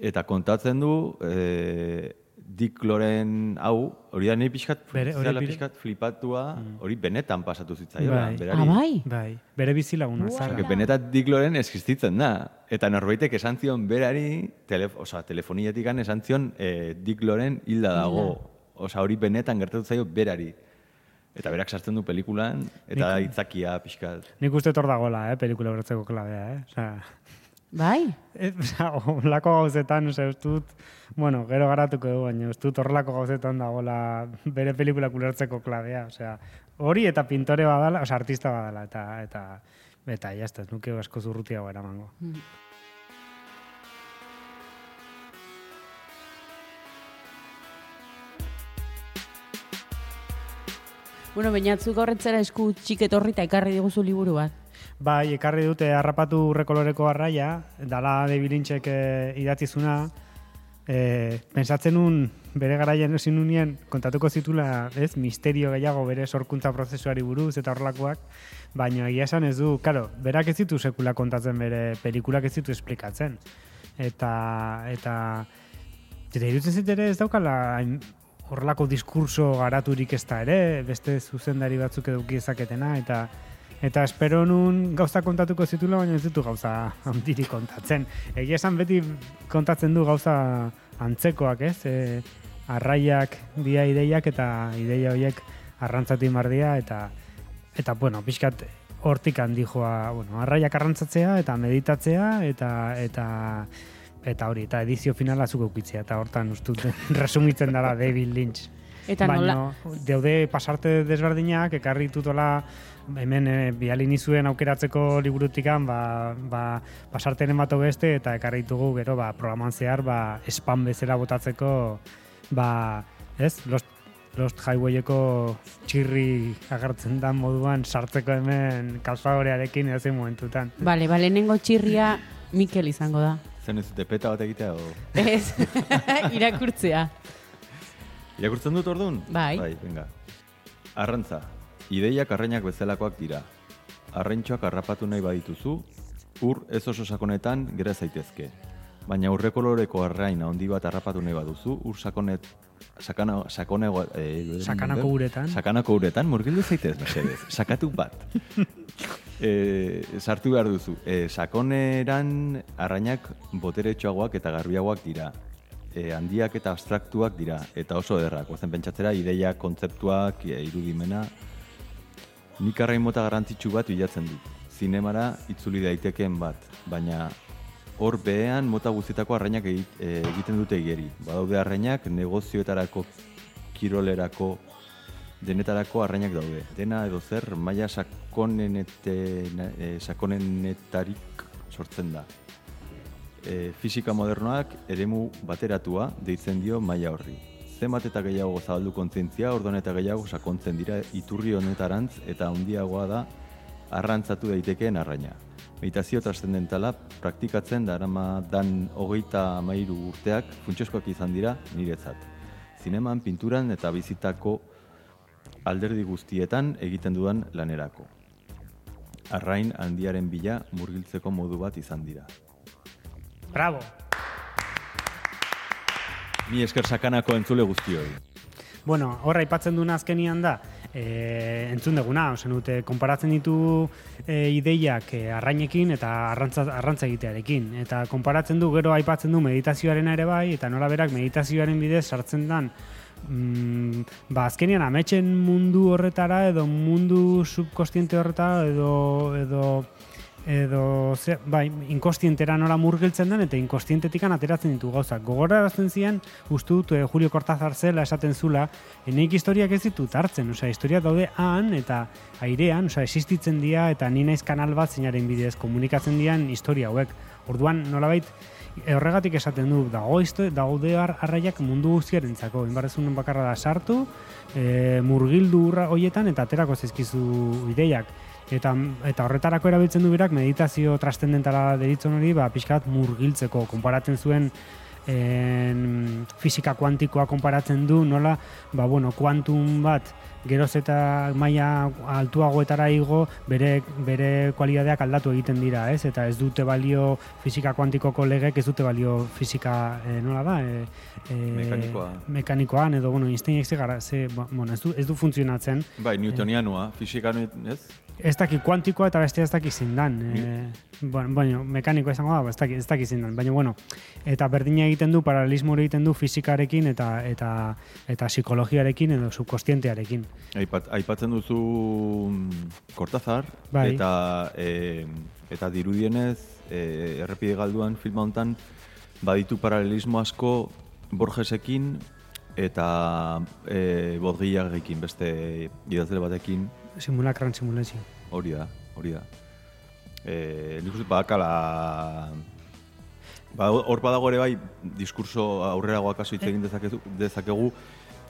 Eta kontatzen du, eh, Dick Loren hau, hori da nahi pixkat, Bere- hori bire- pixkat flipatua, hori benetan pasatu zitzaiola. Bai. berari. Ah, bai? Bai, bere bizilaguna Osea, zara. que benetan Dick Loren existitzen da. Eta norbaitek esan zion berari, telef osea, telefoniatik esan zion eh, Dick Loren hilda dago. Osea, hori benetan gertatu zaio berari. Eta berak sartzen du pelikulan, eta itzakia pixkat. Nik uste hor dagoela, eh, pelikula bertzeko klabea, eh? Osea, Bai? Ez, horrelako gauzetan, ose, ez dut, bueno, gero garatuko dugu, baina ez dut horrelako gauzetan dagoela bere pelikula ulertzeko klabea, osea, hori eta pintore badala, osea, artista badala, eta, eta, eta, jazta, ez nuke asko zurrutiago eramango. Bueno, bainatzuk horretzera esku txiketorri eta ekarri diguzu liburu bat. Bai, ekarri dute harrapatu urrekoloreko arraia, dala David Lynchek eh, idatzizuna, eh, pensatzen nun bere garaian ezin nunien kontatuko zitula, ez, misterio gehiago bere sorkuntza prozesuari buruz eta horrelakoak, baina egia esan ez du, karo, berak ez ditu sekula kontatzen bere pelikulak ez ditu esplikatzen. Eta, eta, eta irutzen zit ere ez daukala horrelako diskurso garaturik ez da ere, beste zuzendari batzuk eduki ezaketena, eta Eta espero nun gauza kontatuko zitula, baina ez ditu gauza handirik kontatzen. Egia esan beti kontatzen du gauza antzekoak, ez? E, arraiak dia ideiak eta ideia horiek arrantzatu inbardia eta eta bueno, pixkat hortik handi joa, bueno, arraiak arrantzatzea eta meditatzea eta eta eta hori, eta edizio finala zuk eukitzea, eta hortan ustut resumitzen dara David Lynch. Eta Baina, nola, daude pasarte desberdinak, ekarri tutola hemen e, bialin izuen aukeratzeko liburutikan, ba, ba, pasartenen bat beste, eta ekarri ditugu gero, ba, programan zehar, ba, spam bezala botatzeko, ba, ez, Lost, Lost Highwayeko txirri agertzen da moduan sartzeko hemen kalfadorearekin edozein momentutan. bale, bale, nengo txirria Mikel izango da. Zen ez dute peta bat egitea, o... Ez, irakurtzea. Irakurtzen dut orduan? Bai. Bai, venga. Arrantza. Ideiak arrainak bezalakoak dira. Arraintxoak harrapatu nahi badituzu, ur ez oso sakonetan gera zaitezke. Baina urrekoloreko arraina handi bat harrapatu nahi baduzu, ur sakonet sakana, sakonego, eh, Sakanako uretan. Sakanako uretan, murgildu zaitez, mesedez. Sakatu bat. e, sartu behar duzu. E, sakoneran arrainak boteretxoagoak eta garbiagoak dira. E, handiak eta abstraktuak dira. Eta oso ederrak. Ozen pentsatzera, ideia, kontzeptuak, e, irudimena. Nik arrain mota garrantzitsu bat bilatzen dut. Zinemara itzuli daitekeen bat. Baina hor behean mota guztietako arrainak e, egiten dute igeri. Badaude arrainak negozioetarako, kirolerako, denetarako arrainak daude. Dena edo zer maila sakonenete, e, sakonenetarik sortzen da. E, fisika modernoak eremu bateratua deitzen dio maila horri. Zenbat eta gehiago zabaldu kontzientzia, ordon eta gehiago sakontzen dira iturri honetarantz eta handiagoa da arrantzatu daitekeen arraina. Meditazio trascendentala praktikatzen darama dan hogeita amairu urteak funtsezkoak izan dira niretzat. Zineman, pinturan eta bizitako alderdi guztietan egiten dudan lanerako. Arrain handiaren bila murgiltzeko modu bat izan dira. Bravo! Mi esker sakanako entzule guztioi. Bueno, horra aipatzen duna azkenian da, e, entzun deguna, ozen dute, konparatzen ditu e, ideiak e, arrainekin eta arrantza, arrantza egitearekin. Eta konparatzen du, gero aipatzen du meditazioaren ere bai, eta nola berak meditazioaren bidez sartzen dan mm, ba, azkenean ametxen mundu horretara edo mundu subkostiente horretara edo edo edo ze, bai, inkostientera nola murgiltzen den eta inkostientetikan ateratzen ditu gauzak. Gogorarazten zian, uste dut eh, Julio Cortázar zela esaten zula, eneik historiak ez ditut hartzen, osea, historia daude han eta airean, osea, existitzen dira eta ni naiz kanal bat zeinaren bidez komunikatzen dian historia hauek. Orduan, nolabait, e, horregatik esaten du, dago daude ar, arraiak mundu guztiarentzako, inbarrezunen bakarra da sartu, e, murgildu urra hoietan eta aterako zezkizu ideiak. Eta, eta horretarako erabiltzen du berak meditazio trascendentala deritzen hori, ba, pixkat murgiltzeko, konparatzen zuen en, fisika kuantikoa konparatzen du, nola, ba, bueno, kuantum bat, geroz eta maila altuagoetara igo, bere, bere kualidadeak aldatu egiten dira, ez? Eta ez dute balio fisika kuantikoko legek, ez dute balio fisika, e, nola da? E, e, Mekanikoa. Mekanikoan, edo, bueno, Einsteinek ze gara, ze, ba, bueno, ez du, ez du funtzionatzen. Bai, Newtonianua, fisikan, ez? Ez daki kuantikoa eta bestia ez daki zindan. E, bueno, baina, mekanikoa izango da, ba, ez daki, ez daki zindan. Baina, bueno, eta berdina egiten du, paralelismo egiten du fizikarekin eta eta eta psikologiarekin edo subkostientearekin. Aipat, aipatzen duzu mm, Cortázar, Bai. eta, e, eta dirudienez, e, errepide galduan filma hontan baditu paralelismo asko Borgesekin eta e, Bodgiagekin, beste idazle batekin, Simulakran simulazio. hori da, hori da. E, nik uste badakala... Ba, hor badago ere bai, diskurso aurreragoak hasi hitz egin dezakegu,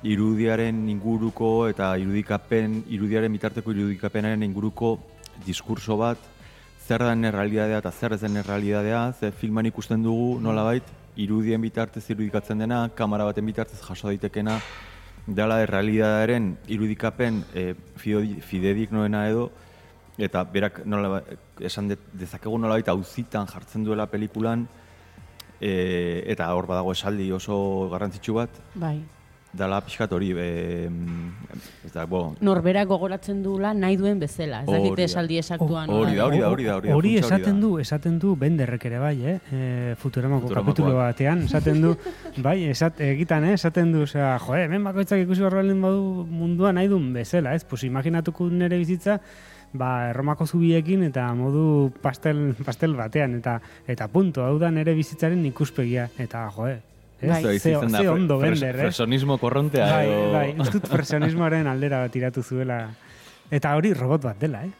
irudiaren inguruko eta irudikapen, irudiaren bitarteko irudikapenaren inguruko diskurso bat, zer den errealidadea eta zer ez den errealidadea, ze filman ikusten dugu nolabait, irudien bitartez irudikatzen dena, kamera baten bitartez jaso daitekena, dela errealidadaren irudikapen e, fidedik noena edo, eta berak nola esan de, dezakegu nolabait auzitan jartzen duela pelikulan, e, eta hor badago esaldi oso garrantzitsu bat, Bai. Dala pixkat hori, e, ez da, bo, Norberak gogoratzen duela nahi duen bezala. Ez dakite da. esaldi esaktuan. Hori da, hori da, hori da, hori da. Hori esaten du, esaten du Benderrek ere bai, eh? E, Futuramako Futuramakoak. kapitulo batean, esaten du, bai, esat, egitan, eh? Esaten du, osea, jo, hemen bakoitzak ikusi horrelin badu mundua nahi duen bezala, ez? Pues imaginatuko nere bizitza, ba, erromako zubiekin eta modu pastel, pastel batean, eta eta punto, hau da nere bizitzaren ikuspegia, eta jo, Bai. Ez? Ze, ze ondo fres- Bender, eh? Fresonismo korrontea Bai, edo... bai, uste dut presionismoaren aldera tiratu zuela. Eta hori robot bat dela, eh?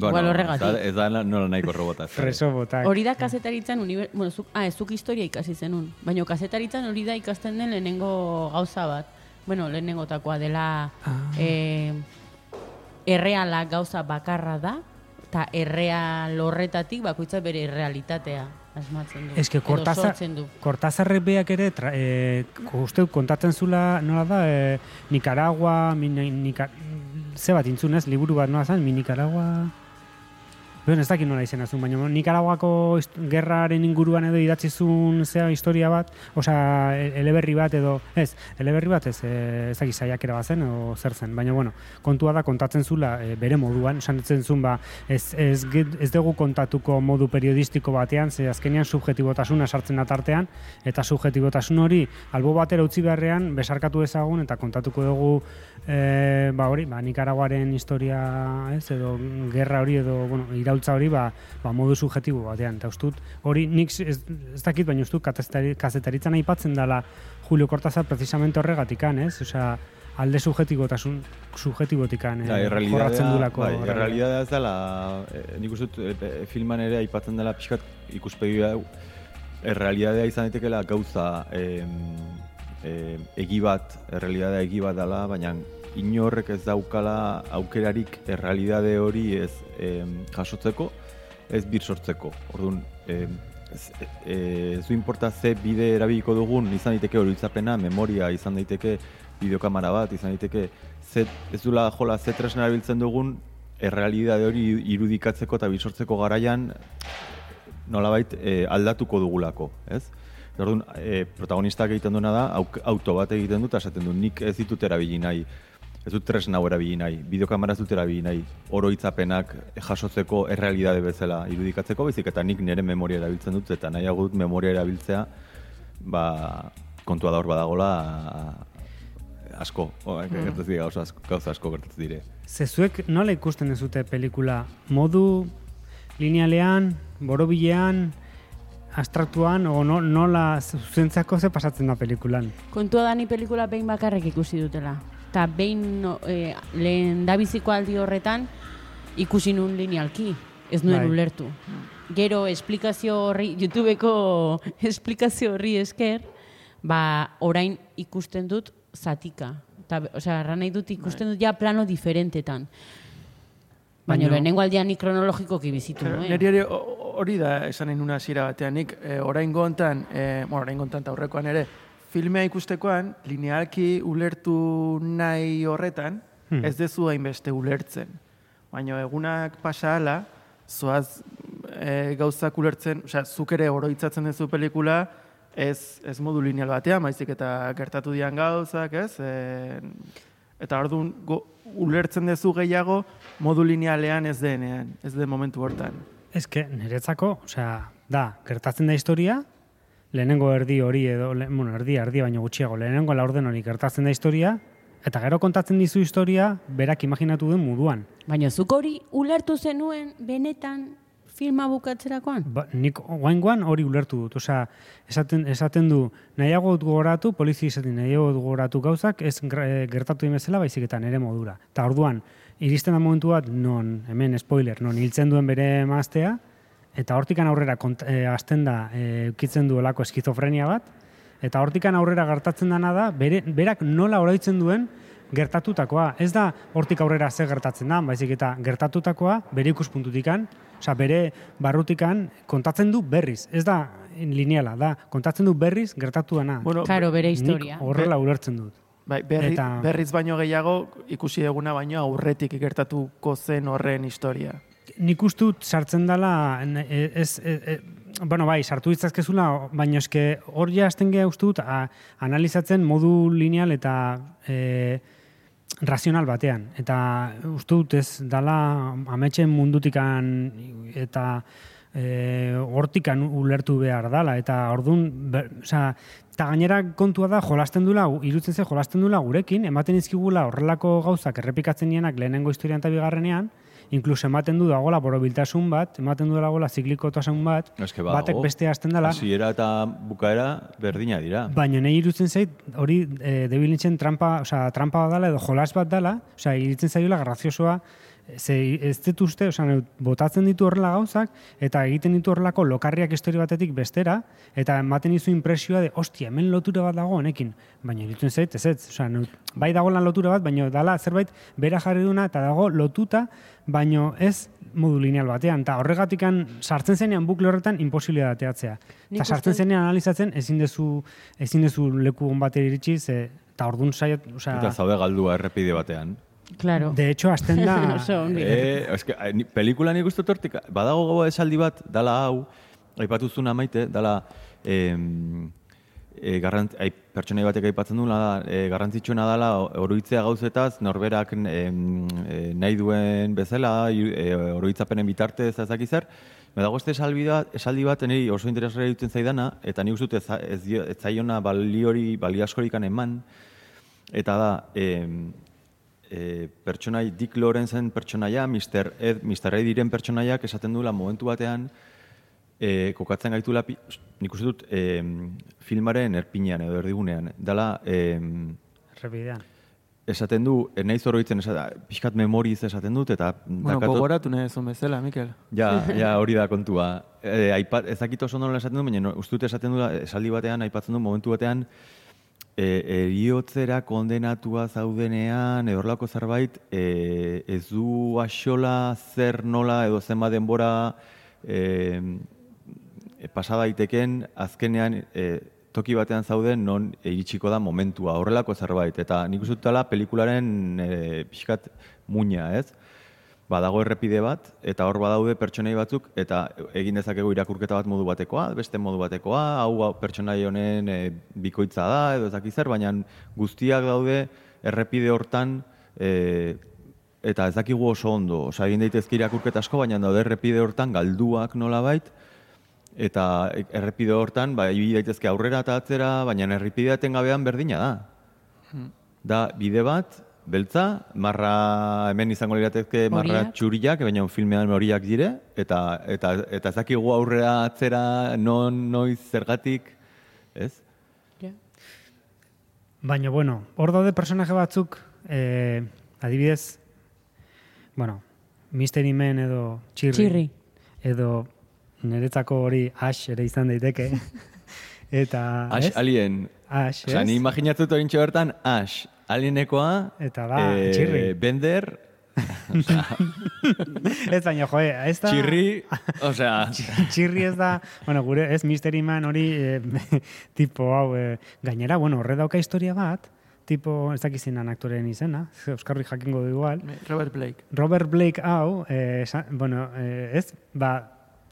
Igual horregatik. Ez da, nola nahiko robota. Freso botak. Hori da kazetaritzan, uniber... bueno, zuk, ah, ez zuk historia ikasi zenun. Baina kazetaritzan hori da ikasten den lehenengo gauza bat. Bueno, lehenengotakoa dela Ah. eh, erreala gauza bakarra da, eta erreal horretatik bakoitza bere realitatea asmatzen du. Cortázar, sortzen du. Cortázarrek beak ere, tra, e, uste kontatzen zula, nola da, e, Nicaragua, mi, nika, ze bat intzunez, liburu bat nola zen, mi Nicaragua... Ez dakit nola izena zuen, baina Nicaraguako hist- gerraren inguruan edo idatzizun zea historia bat, osea, e- eleberri bat edo, ez, eleberri bat ez, e, ez dakit saiakera bat zen, o zer zen, baina bueno, kontua da kontatzen zula e, bere moduan, esan zuen ba, ez, ez, ez dugu kontatuko modu periodistiko batean, ze azkenean subjetibotasuna sartzen da tartean, eta subjetibotasun hori albo batera utzi beharrean besarkatu ezagun eta kontatuko dugu e, ba hori, ba Nicaraguaren historia, ez, edo gerra hori edo bueno, iraultza hori ba, ba modu subjetibo batean. Eta ustut hori nik ez, ez dakit baina ustut kazetari, kazetaritzan aipatzen dela Julio Cortázar precisamente horregatikan, ez? Osea, alde subjetibotasun subjetibotikan eh, errealidadea, jorratzen dulako. bai, errealidadea ez dela, eh, nik uste eh, eh, filman ere aipatzen dela pixkat ikuspegi hau, errealidadea izan daitekeela gauza eh, eh, egi bat, errealidadea egi bat dela, baina inorrek ez daukala aukerarik errealidade hori ez eh, jasotzeko, ez bir sortzeko. Orduan, eh, ez du importa ze bide erabiliko dugun, izan daiteke oroitzapena, memoria, izan daiteke bideokamera bat, izan daiteke ze, ez dula jola ze tresna erabiltzen dugun, errealidade hori irudikatzeko eta bisortzeko garaian nolabait eh, aldatuko dugulako, ez? Orduan, eh, protagonistak egiten duena da, auk- auto bat egiten dut, esaten du, nik ez ditut erabili nahi, ez dut tresna hau erabili nahi, bideokamera ez dut erabili nahi, oroitzapenak jasotzeko errealidade bezala irudikatzeko, baizik eta nik nire memoria erabiltzen dut, eta nahiago dut memoria erabiltzea, ba, kontua da hor badagola, asko, o, gertatzen dira gauza asko, gauza asko gertatzen dire. Zezuek nola ikusten dezute pelikula? Modu linealean, borobilean, abstraktuan, o no, nola zuzentzako ze pasatzen da pelikulan? Kontua da ni pelikula behin bakarrik ikusi dutela. Eta behin e, lehen dabiziko aldi horretan ikusi nun linealki. Ez nuen Bai. ulertu. Gero esplikazio horri, YouTubeko esplikazio horri esker, ba orain ikusten dut zatika. Ta, osea, erran nahi dut ikusten dut ja plano diferentetan. Baina lehenengo aldean ni kronologikoki bizitu Claro, nuen. Neri ere ho- hori da esan nahi nuna hasiera batean nik e, orain gontan, e, bueno, orain gontan eta aurrekoan ere, filmea ikustekoan, linealki ulertu nahi horretan, Hmm. ez dezu hainbeste ulertzen. Baina egunak pasa ala, zoaz e, gauzak ulertzen, osea, zuk ere oroitzatzen duzu pelikula, ez, ez modu lineal batean, baizik eta gertatu dian gauzak, ez? E, eta orduan go, ulertzen duzu gehiago modu linealean ez denean, ez den momentu hortan. Ez que, niretzako, osea, da, gertatzen da historia, lehenengo erdi hori edo, le, bueno, erdi, erdi baino gutxiago, lehenengo laurden hori gertatzen da historia, eta gero kontatzen dizu historia, berak imaginatu duen moduan. Baina zuk hori ulertu zenuen benetan filma bukatzerakoan? Ba, nik guaingoan hori ulertu dut, osea, esaten, esaten du, nahiago dut gogoratu, polizia izaten nahiago dut gogoratu gauzak, ez eh, gertatu dimezela, baizik eta nere modura. Eta orduan, iristen da momentu bat, non, hemen spoiler, non hiltzen duen bere emaztea, eta hortikan aurrera kont, e, azten da, e, ukitzen duelako eskizofrenia bat, eta hortikan aurrera gertatzen dana da, bere, berak nola oroitzen duen gertatutakoa. Ez da hortik aurrera ze gertatzen da, baizik eta gertatutakoa bere ikuspuntutikan, osea bere barrutikan kontatzen du berriz. Ez da lineala, da kontatzen du berriz gertatu dana. Bueno, Claro, bere Nik historia. horrela ulertzen dut. bai, berri, eta- berriz baino gehiago ikusi eguna baino aurretik ikertatuko zen horren historia. Nik uste dut sartzen dela, e- ez, e, e, bueno, bai, sartu ditzazkezula, baina eske hor ja hasten geha uste dut a, analizatzen modu lineal eta e, razional batean. Eta uste dut ez dala ametxen mundutikan eta e, hortikan ulertu behar dala. Eta ordun, osea, eta gainera kontua da jolasten dula, irutzen ze jolasten dula gurekin, ematen izkigula horrelako gauzak errepikatzen nienak lehenengo historian eta bigarrenean, inkluso ematen du dagola borobiltasun bat, ematen du dagola ziklikotasun bat, Eske batek badago. beste hasten dela, Hasiera eta bukaera berdina dira. baina nahi irutzen zait, hori e, debilintzen trampa, osea, trampa bat dela edo jolas bat dela, osea, irutzen zaiola graziosoa, ze ez dut uste, osea, neut, botatzen ditu horrela gauzak, eta egiten ditu horrelako lokarriak histori batetik bestera, eta ematen dizu impresioa de, ostia, hemen lotura bat dago honekin. Baina irutzen zait, ez ez, osea, neut, bai dago lan lotura bat, baina dala zerbait bera jarri duna, eta dago lotuta, baino ez modu lineal batean, eta horregatikan sartzen zenean bukle horretan imposible da teatzea. Nik Eta sartzen zenean analizatzen ezin dezu ezin dezu leku on batera iritsi ze eta ordun saiat, osea, Eta zaude galdua errepide batean. Claro. de hecho hasten da Oso ongi. E, eske, a, ni- pelikula nik uste tortik, badago gogo esaldi bat, dala hau, aipatuzuna maite, dala, em, e, garrant, ai, pertsonai batek aipatzen duela, da, e, garrantzitsuena dala oroitzea gauzetaz, norberak em, e, nahi duen bezala, e, oroitzapenen bitartez ez zer, Me dago este esaldi bat, esaldi bat niri oso interesgarria iruditzen zaidana, eta ni uste dut ez, ez, ez zaiona baliori, bali askorikan eman, eta da, em, e, pertsonai Dick Lorenzen pertsonaia, Mr. Ed, Mr. Ed diren pertsonaiak esaten duela momentu batean e, kokatzen gaitula, nik uste dut e, filmaren erpinean edo erdigunean. Dala, e, errepidean. esaten du, e, naiz oroitzen, esaten, pixkat memoriz esaten dut, eta Bueno, dakatot- gogoratu nahi zuen bezala, Mikel. Ja, ja, hori da kontua. E, aipat, ez dakit oso nola esaten du, baina no, uste dut esaten du, esaldi batean, aipatzen du momentu batean, e, eriotzera kondenatua zaudenean, edo horrelako zerbait, e, ez du axola zer nola edo zenba denbora e, e, pasa daiteken azkenean e, toki batean zauden non iritsiko da momentua, horrelako zerbait. Eta nik uste dutela pelikularen e, pixkat muina, ez? Badago errepide bat, eta hor badaude pertsonai batzuk, eta egin dezakegu irakurketa bat modu batekoa, beste modu batekoa, hau pertsonai honen e, bikoitza da, edo ez dakit zer, baina guztiak daude errepide hortan, e, eta ez dakigu oso ondo, osea egin daitezke irakurketa asko, baina daude errepide hortan galduak nolabait, eta errepide hortan, ba, ibili daitezke aurrera eta atzera, baina errepidea etengabean berdina da. da bide bat, beltza, marra hemen izango lirateke marra Horiak. txuriak, baina filmean horiak dire, eta, eta, eta ez dakigu aurrera atzera non, noiz, zergatik, ez? Ja. Baina, bueno, hor daude personaje batzuk, eh, adibidez, bueno, Mystery Man edo Chirri, Txirri. edo niretzako hori Ash ere izan daiteke. Eta, Ash ez? alien. Ash, Osa, ni imaginatzen dut bertan, Ash, alienekoa, Eta da, txirri. Bender, ez baina, joe, ez da... txirri, osea, Txirri ez da, bueno, gure, ez Mystery Man hori, eh, tipo, hau, eh, gainera, bueno, horre dauka historia bat, tipo, ez dakizinan aktoren izena, ze Euskarri jakingo du igual, Robert Blake. Robert Blake hau, eh, esan- bueno, eh, ez, ba,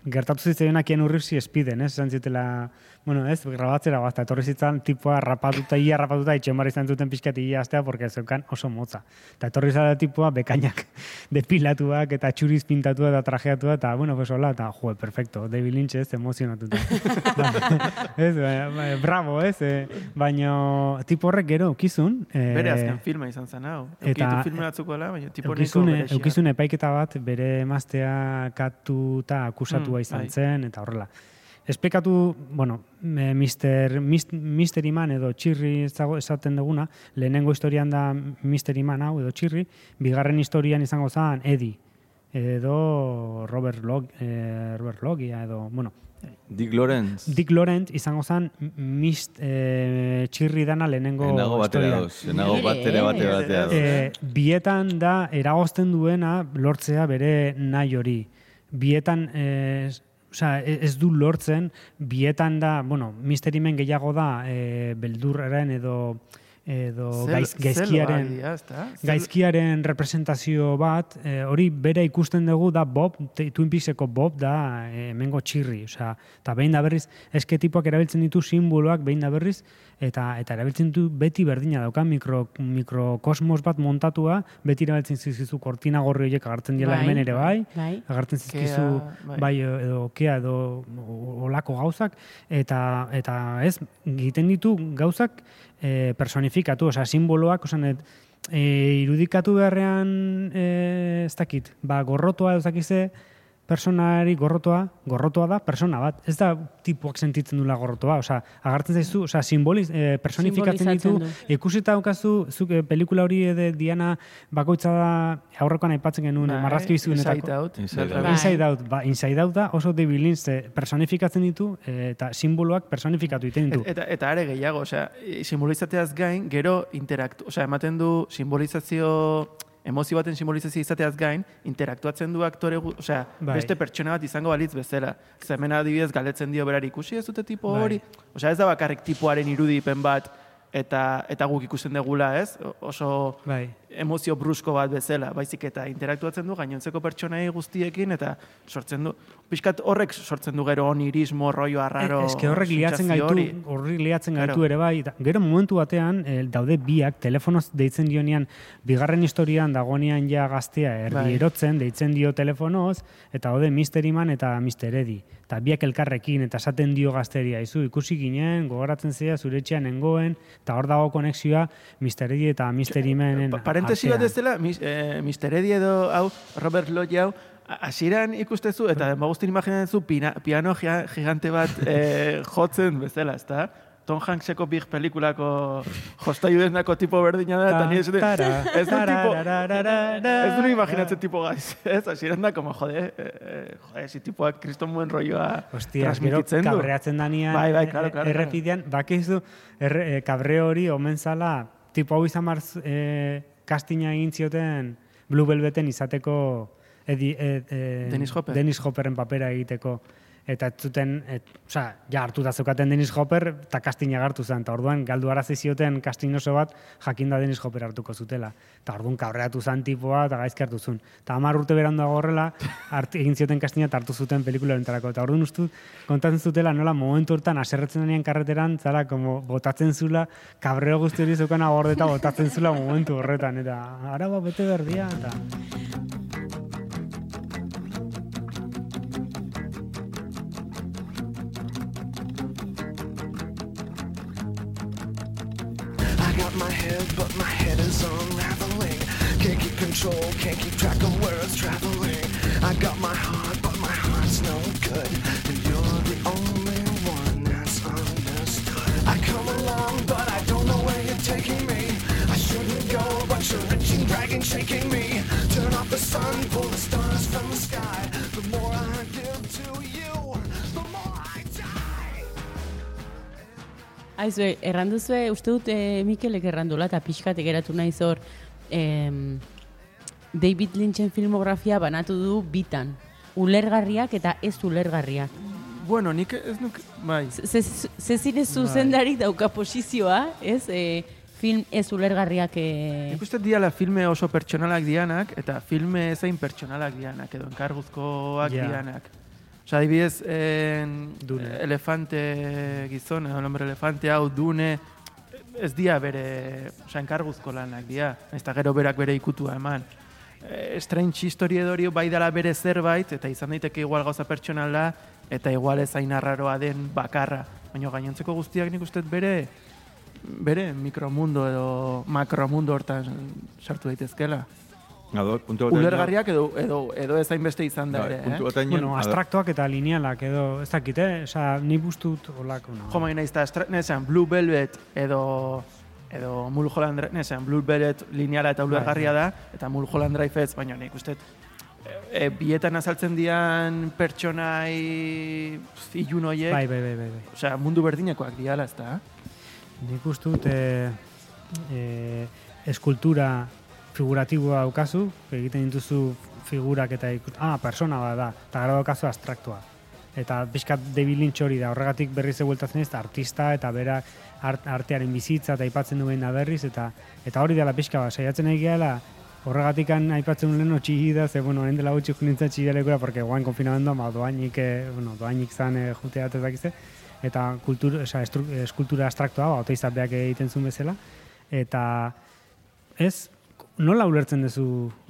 gertatu zitzaionak Keanu Reevesi espiden, ez, esan zitela, bueno, ez, grabatzera bazta, etorri zitzan tipua rapatuta, ia rapatuta, itxen barri izan zuten pixkat ia astea, porque zeukan oso motza. Eta etorri zara tipua bekainak depilatuak eta txuriz pintatua eta trajeatua, eta, bueno, pues hola, eta, jo, perfecto, David Lynch ez, emozionatuta. Ez, ba, ba, bravo, ez, eh, baina tipo horrek gero, kizun, eh, Bere azken filma izan zen hau. eta- filme batzuk dela, baina tipo berezia. eukizune epaiketa bat bere emaztea katuta akusatua Mm, izan bai. zen, eta horrela. Espekatu, bueno, me- Mister, Mis- Mystery Man edo Txirri esaten duguna, lehenengo historian da Mystery Man hau edo Txirri, bigarren historian izango zen Eddie, edo Robert, Log, eh, Robert Logia, edo, bueno, Dick Lawrence. Dick Laurent izango zen mist, eh, Txirri dana lehenengo Enago batera historian. dauz, enago batera bate eh, batea dauz. E, bietan da eragozten duena lortzea bere nahi hori. Bietan e, Osea, e- ez du lortzen, bietan da, bueno, misterimen gehiago da, e, beldurraren edo, edo Zel- gaiz, gaizkiaren, dira? Zel- gaizkiaren representazio bat, e, hori bere ikusten dugu da Bob, Twin Peakseko Bob da e, hemengo txirri, osea, eta behin da berriz, eske tipoak erabiltzen ditu simboloak behin da berriz, eta eta erabiltzen du beti berdina dauka mikro, mikrokosmos bat montatua, beti erabiltzen zizkizu kortina gorri horiek agartzen diela Bai, hemen ere bai, bai. agartzen zizkizu Kea, bai. bai. edo kea edo olako gauzak eta eta ez egiten ditu gauzak e, personifikatu, osea simboloak, osan e, irudikatu beharrean e, ez dakit, ba gorrotoa ez dakize personari gorrotoa, gorrotoa da persona bat. Ez da tipuak sentitzen dula gorrotoa, osea, agartzen zaizu, osea, simboliz, e, personifikatzen ditu, Simbolizatzen ikusita daukazu, zuk e, pelikula hori de Diana bakoitza da aurrekoan aipatzen genuen, Bai, marrazki bizunetako. Inside Out. Inside Out. Bai. Inside Out, ba, Inside Out da oso David Lynch eh, personifikatzen ditu eh, eta simboloak personifikatu egiten ditu. Et- Eta, eta are gehiago, osea, simbolizateaz gain, gero interaktu, osea, ematen du simbolizazio, emozio baten simbolizazio izateaz gain, interaktuatzen du aktore, osea, Bai. beste pertsona bat izango balitz bezala. Ze hemen adibidez galetzen dio berari ikusi ez dute tipo Bai. hori. Osea, ez da bakarrik tipoaren irudipen bat, eta eta guk ikusten degula, ez? Oso Bai. Emozio brusko bat bezala, baizik eta interaktuatzen du gainontzeko pertsonai guztiekin eta sortzen du pixkat horrek sortzen du gero onirismo, rollo arraro. E, eske horrek liatzen gaitu, horrek liatzen Claro. gaitu ere bai. eta Gero momentu batean eh, daude biak telefonoz deitzen dionean bigarren historian dagoenean ja gaztea erdi Bai. erotzen deitzen dio telefonoz eta daude Mystery Man eta Mr. Eddie. Eta biak elkarrekin eta esaten dio gazteria. Izu ikusi ginen, gogoratzen zea zure etxean nengoen eta hor dago konexioa Mr. Eddie eta Mystery Manen Pa- Parentesi bat ez dela, mis, eh, Mr. Eddie edo hau, Robert Lloyd hau, a- hasieran ikustezu, eta denba guztin imaginatzen pina, piano gigante bat eh, jotzen bezala, ezta? Tom Hankseko big pelikulako jostaiu denako tipo berdina da, eta nire zuten, ez du tipo, ez du imaginatzen tipo gaiz, ez? Hasieran da, como, jode, eh, jode, esi tipoak kriston buen rolloa Hostia, transmititzen du. kabreatzen danean, Bai, bai, claro, claro, errepidean, bakizu, eh, kabre hori omen zala, tipo hau izan marz, eh, kastina egin zioten Blue Velveten izateko edi, ed, eh, Dennis Hopper. Dennis Hopperren papera egiteko. Eta ez zuten, et, osea, ja hartuta zeukaten Dennis Hopper, eta kastina hartu zen. Eta orduan, galdu arazi zioten kastin oso bat, jakinda Dennis Hopper hartuko zutela. Eta orduan kabreatu zen tipoa, eta gaizki hartu zuen. Eta hamar urte beranduago horrela, hart, egin zioten kastina eta hartu zuten pelikula enterako. Eta orduan ustu, kontatzen zutela nola momentu hortan aserretzen denean karreteran, zara, como botatzen zula, kabreo guzti hori zeukana gordeta botatzen zula momentu horretan. Eta araba bete berdia, eta... but my head is unraveling. Can't keep control, can't keep track of where it's traveling. I got my heart, but my heart's no good. And you're the only one that's understood. I come along, but I don't know where you're taking me. I shouldn't go, but you're reaching, dragging, shaking me. Turn off the sun, pull the stars from the sky. Aizue, erranduzue, uste dut e, Mikelek errandula eta pixkate geratu nahi zor em, David Lynchen filmografia banatu du bitan. Ulergarriak eta ez ulergarriak. Bueno, nik ez nuk, bai. Ze- ze- Zezire zuzendari dauka posizioa, ez? E, film ez ulergarriak... E, Nik uste diala filme oso pertsonalak dianak, eta filme ezain pertsonalak dianak, edo enkarguzkoak Ja. dianak. Osa, adibidez, en, Dune. elefante gizon, edo nombre elefante hau, dune, ez dia bere, osa, enkarguzko lanak dia, ez da gero berak bere ikutua eman. E, strange historia edorio bai dala bere zerbait, eta izan daiteke igual gauza pertsonala, eta igual ez hain arraroa den bakarra. Baina gainontzeko guztiak nik uste bere, bere mikromundo edo makromundo hortan sartu daitezkela. Ado, puntu batean- Ulergarriak edo, edo, edo ez hainbeste izan da Bai, ere, puntu eh? batean- Bueno, ado- abstraktuak eta linealak edo, ez dakit, eh? Osa, ni bustut olako, no. Jo, maina izta, nesan, Blue Velvet edo edo Mulholland Drive, nesan, Blue Velvet lineala eta ulergarria da, eta Mulholland Drive ez, baina nik uste e, bietan azaltzen dian pertsonai ilun hoiek, Bai, bai, bai, bai. bai. osea, mundu berdinekoak diala, ez da? Nik uste dut e, e, eskultura figuratiboa daukazu, egiten dituzu figurak eta ikut, ah, persona bat da, eta gara daukazu abstraktua. Eta pixkat David Lynch hori da, horregatik berriz egueltatzen ez, artista eta bera art, artearen bizitza eta aipatzen duen da berriz, eta eta hori dela pixka bat, saiatzen nahi gehala, horregatik aipatzen lehen txigi da, ze, bueno, orain dela gutxi junintzen txigilekura, porque guain konfinamendoa, ma, doainik, eh, bueno, doainik zan eh, jutea eta eta kultur, oza, estru, eskultura abstraktua, ba, otoizat beak egiten zuen bezala, eta ez, nola ulertzen duzu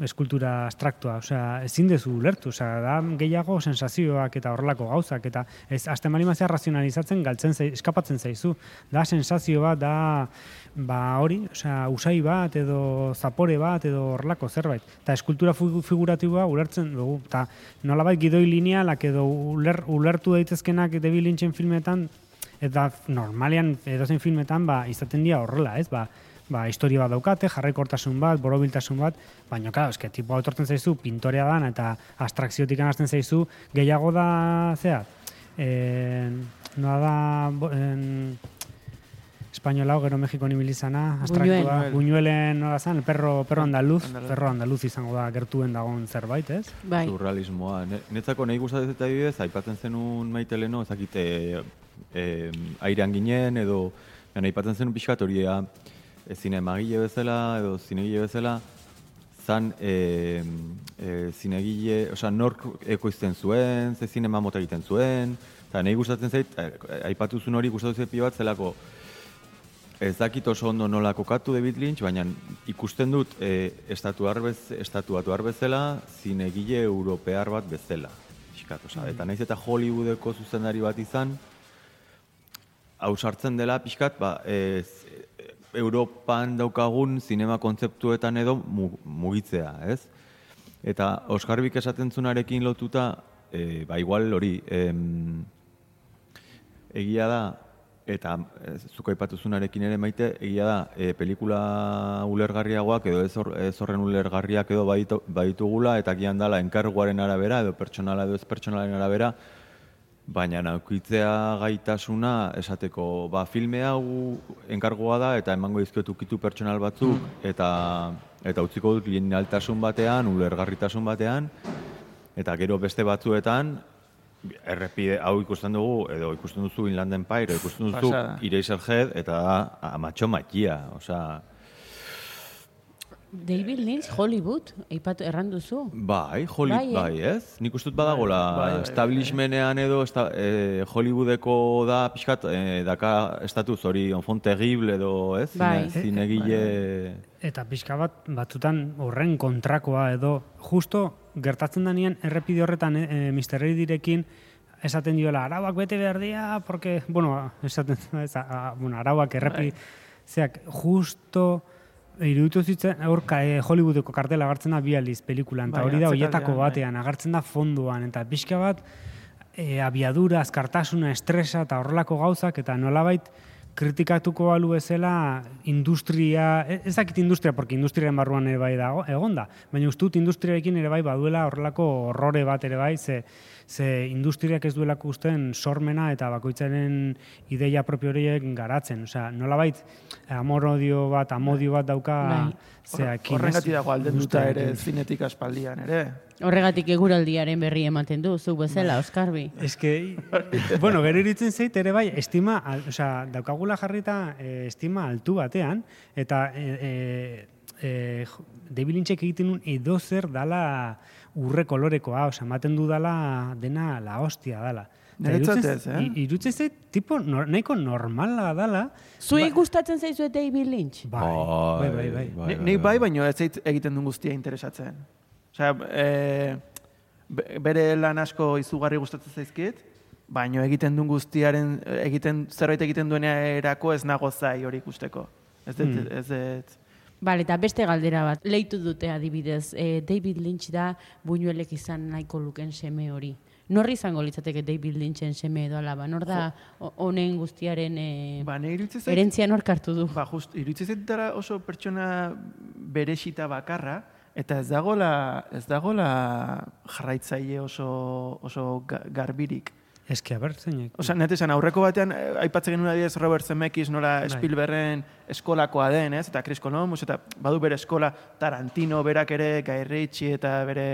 eskultura abstraktua, osea, ezin duzu ulertu, osea, da gehiago sensazioak eta horrelako gauzak, eta ez, azten bali mazea razionalizatzen, galtzen zai, eskapatzen zaizu, da sensazio bat, da, ba hori, osea, usai bat, edo zapore bat, edo horrelako zerbait, eta eskultura figu- figuratiboa ulertzen dugu, eta nolabait gidoi linealak edo uler, ulertu daitezkenak David Lynchen filmetan, eta normalean edozein filmetan ba, izaten dira horrela, ez? Ba, ba, historia bat daukate, jarraikortasun bat, borobiltasun bat, baina, claro, eske, tipo etortzen zaizu, pintorea dan, eta abstrakziotik hasten zaizu, gehiago da, zea, en, noa da, en, espainola gero Mexiko nibilizana, abstraktua, Buñuel. Buñuelen nola zan, el perro, perro andaluz, Andaluz. perro andaluz izango da gertuen dagoen zerbait, ez? bai. Surrealismoa. Ne- Netzako nahi gustatzen eta adibidez, aipatzen zenun maite leno, ezakite e, airean ginen, edo baina aipatzen zenun pixkat hori ea, e, zinemagile bezala, edo zinegile bezala, zan e, e, zinegile, osea, nork ekoizten zuen, ze zinema mota egiten zuen, eta nahi gustatzen zait, aipatuzun hori gustatu zait pilo bat, zelako, Ez dakit oso ondo nola kokatu David Lynch, baina ikusten dut e, estatuar bez, estatuatuar bezala, zinegile europear bat bezala. Pixkat, osea, eta naiz eta Hollywoodeko zuzendari bat izan, hau sartzen dela pixkat, ba, ez, Europan daukagun zinema kontzeptuetan edo mu- mugitzea, ez? Eta Oscar Bik esaten zunarekin lotuta, e, ba, igual hori, em, egia da, eta e, zuk aipatuzunarekin ere maite, egia da, e, pelikula ulergarriagoak edo ez horren ulergarriak edo baditu, baditugula, eta gian dala enkarguaren arabera, edo pertsonala edo ez pertsonalaren arabera, baina naukitzea gaitasuna esateko, ba, filme hau enkargoa da, eta emango dizkiot ukitu pertsonal batzuk, eta eta utziko dut linealtasun batean, ulergarritasun batean, eta gero beste batzuetan, errepide hau ikusten dugu, edo ikusten duzu Inland Empire, ikusten duzu Pasada. Eraserhead, eta amatxo matia, osea, David Lynch, Hollywood, eipatu erranduzu. Bai, Holly, Bai, bai, eh? ez? Nik uste dut badagola Bai, bai, bai, establishmentean edo esta, eh, Hollywoodeko da pixkat eh, daka estatuz hori enfant terrible edo, ez? Bai. Zine, zinegile... Eta pixka bat batzutan horren kontrakoa edo justo gertatzen danean errepide horretan e, e, Mr. Edirekin esaten diola arauak bete behar dira, porque, bueno, esaten, ez, a, a, bueno, arauak errepi, zeak, justo iruditu zitzen, hor eh, Hollywoodeko kartela agertzen da bi aldiz pelikulan, eta Bai, hori da hoietako bai. batean, agertzen da fondoan, eta pixka bat, e, abiadura, azkartasuna, estresa eta horrelako gauzak, eta nolabait kritikatuko balu bezala industria, e- ez dakit industria, porque industriaren barruan ere bai dago, egon da, baina uste dut industriarekin ere bai baduela horrelako horrore bat ere bai, ze, ze industriak ez duelako usten sormena eta bakoitzaren ideia propio horiek garatzen. Osea, nolabait amor-odio bat, amodio bat dauka Bai. zeakin, ez? Horrengatik dago aldenduta ere zinetik aspaldian ere. Horregatik eguraldiaren berri ematen du, zu bezala, Oskarbi. Es que, bueno, gero iritzen zait ere bai, estima, al, osea, daukagula jarrita eh, estima altu batean, eta jo- David Lynchek egiten un edo zer dala urre kolorekoa, osea, ematen du dala dena la hostia dala. Eta Niretzat ez, eh? i- Iruditzen zait, tipo, nor, nahiko normala dala, Zuei gustatzen zaizue David Lynch? bai, bai, bai, bai. Ni- Nik bai, baino ez zait egiten duen guztia interesatzen. Osea, e, be- bere lan asko izugarri gustatzen zaizkit, baino egiten duen guztiaren, egiten zerbait egiten duenerako ez nago zai hori ikusteko. Ez dut, Hmm. ez dut, Bale, eta beste galdera bat. Leitu dute adibidez, eh, David Lynch da buñuelek izan nahiko luken seme hori. Norri izango litzateke David Lynchen seme edo alaba? Nor da ho- honen guztiaren eh, ba, erentzia nork hartu du? ba, just, dara oso pertsona beresita bakarra, eta ez dagola, ez dagola jarraitzaile oso, oso ga- garbirik. Que, a ber, zeinek. Osa, net esan, aurreko batean, eh, aipatzen genuen adibidez Robert Zemeckis nola Bai. Spielbergen eskolakoa den, ez? Eta Chris Columbus, eta badu bere eskola Tarantino berak ere, Guy Ritchie eta bere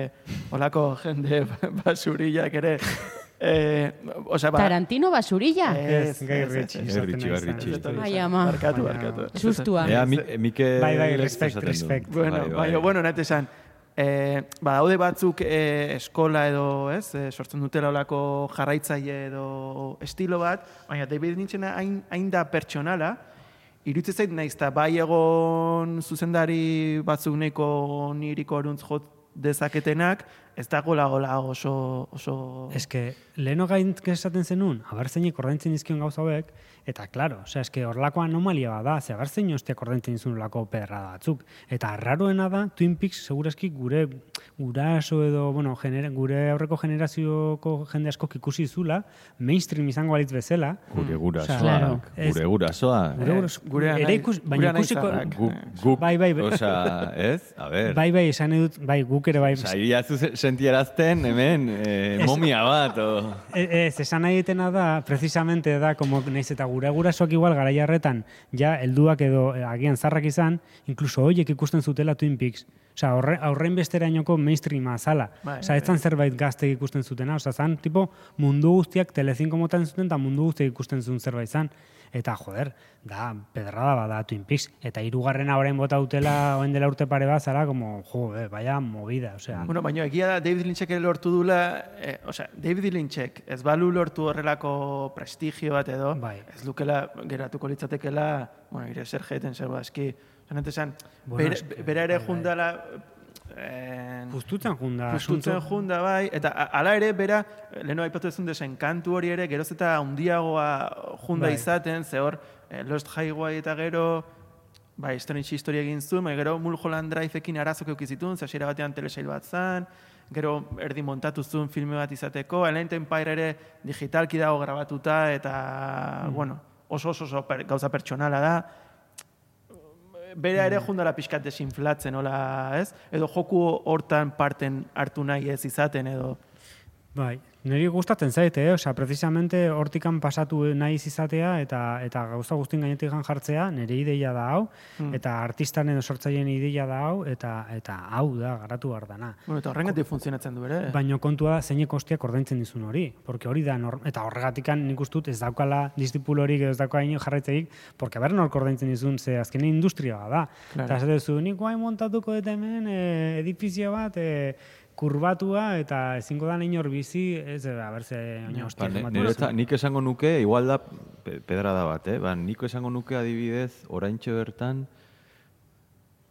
olako jende basurillak ere. Eh, osa, ba, Tarantino basurilla? Ez, nahi Guy izan. Ritchie. ez dut Ai, ama. Barkatu, barkatu. Sustua. Ea, mi, Mike... Bai, bai, respect, respect. Bueno, Bai, bai. bueno, net esan, eh, badaude batzuk eh, eskola edo, ez, eh, sortzen dutela olako jarraitzaile edo estilo bat, baina David Lynchena hain, hain da pertsonala, iruditzen zait naiz, eta bai egon zuzendari batzuk nahiko niriko oruntz jot dezaketenak, ez dago lagola oso, oso... Ez que, leheno gain esaten zenun, abertzeinek ordaintzen dizkion gauza hauek, eta claro, osea, eske horrelako anomalia bat da, ze abertzein ostiak ordaintzen dizun lako pedra batzuk. Eta arraroena da, Twin Peaks segurazki gure guraso edo, bueno, genera, gure aurreko generazioko jende askok ikusi zula, mainstream izango balitz bezala, Gure gurasoak, Claro. gure gurasoak. gure guraso, gure ere anai- ikus, gure baina ikusiko, anaizarrak. Guk, guk, Bai, bai, bai. Osea, ez? A ber. bai, bai, esan edut, bai, guk ere bai, Osea, sentierazten hemen eh, momia bat, o... E- Ez, esan nahi etena da, precisamente da, como naiz eta gure gurasoak igual garai harretan, ja, helduak edo eh, agian zarrak izan, incluso hoiek ikusten zutela Twin Peaks. Osea, horre, aurrein besterainoko mainstreama zala. Bai, Osea, ez zan zerbait gazte ikusten zutena. Osea, zan, tipo, mundu guztiak Telecinco motan zuten, eta mundu guztiak ikusten zuen zerbait zan. Eta, joder, da, pedrada bada Twin Peaks. Eta hirugarrena orain bota dutela, oen dela urte pare bat, zara, como, jo, eh, vaya movida, osea. Bueno, baina egia da David Lynchek ere lortu dula, eh, osea, David Lynchek ez balu lortu horrelako prestigio bat edo, Bai. ez lukela geratuko litzatekela, bueno, ire zer jeten, zer eski, zanet esan, Bueno, eske, bera ere bai, bai. Jundala, eh, Justutzen junda. Justutzen junda bai, eta hala ere bera, leheno aipatu ezun desenkantu hori ere, geroz eta handiagoa junda Bai. izaten, ze hor, eh, Lost Highway eta gero, bai, Strange History egin zuen, bai, gero Mulholland Drive-ekin arazok eukizitun, ze hasiera batean telesail bat zan, gero erdi montatu zuen filme bat izateko, Alien Empire ere digitalki dago grabatuta, eta, bueno, oso oso, oso per, gauza pertsonala da, bere ere jundala pixkat desinflatzen, hola, ez? Edo joku hortan parten hartu nahi ez izaten, edo... Bai, niri gustatzen zait, eh? Osea, precisamente hortikan pasatu nahi izatea eta eta gauza guztien gainetik jartzea, nire ideia da hau, eta artistan edo sortzaileen ideia da hau, eta eta hau da garatu behar dana. Bueno, eta horrengatik funtzionatzen du ere. Baina kontua da zeinek ostiak ordaintzen dizun hori, porque hori da norm, eta horregatikan nik uste dut ez daukala distipulorik edo ez daukala jarraitzeik, porque ber nork ordaintzen dizun, ze azkenean industria da. Claro. Eta ez duzu, nik guain montatuko dut hemen eh, edifizio bat, eh, kurbatua eta ezingo da inor bizi, ez, a ber, ze, oina Ba, hostia, famatu niretza- nik esango nuke, igual da pe- pedrada bat, eh? Ba, nik esango nuke adibidez, oraintxe bertan,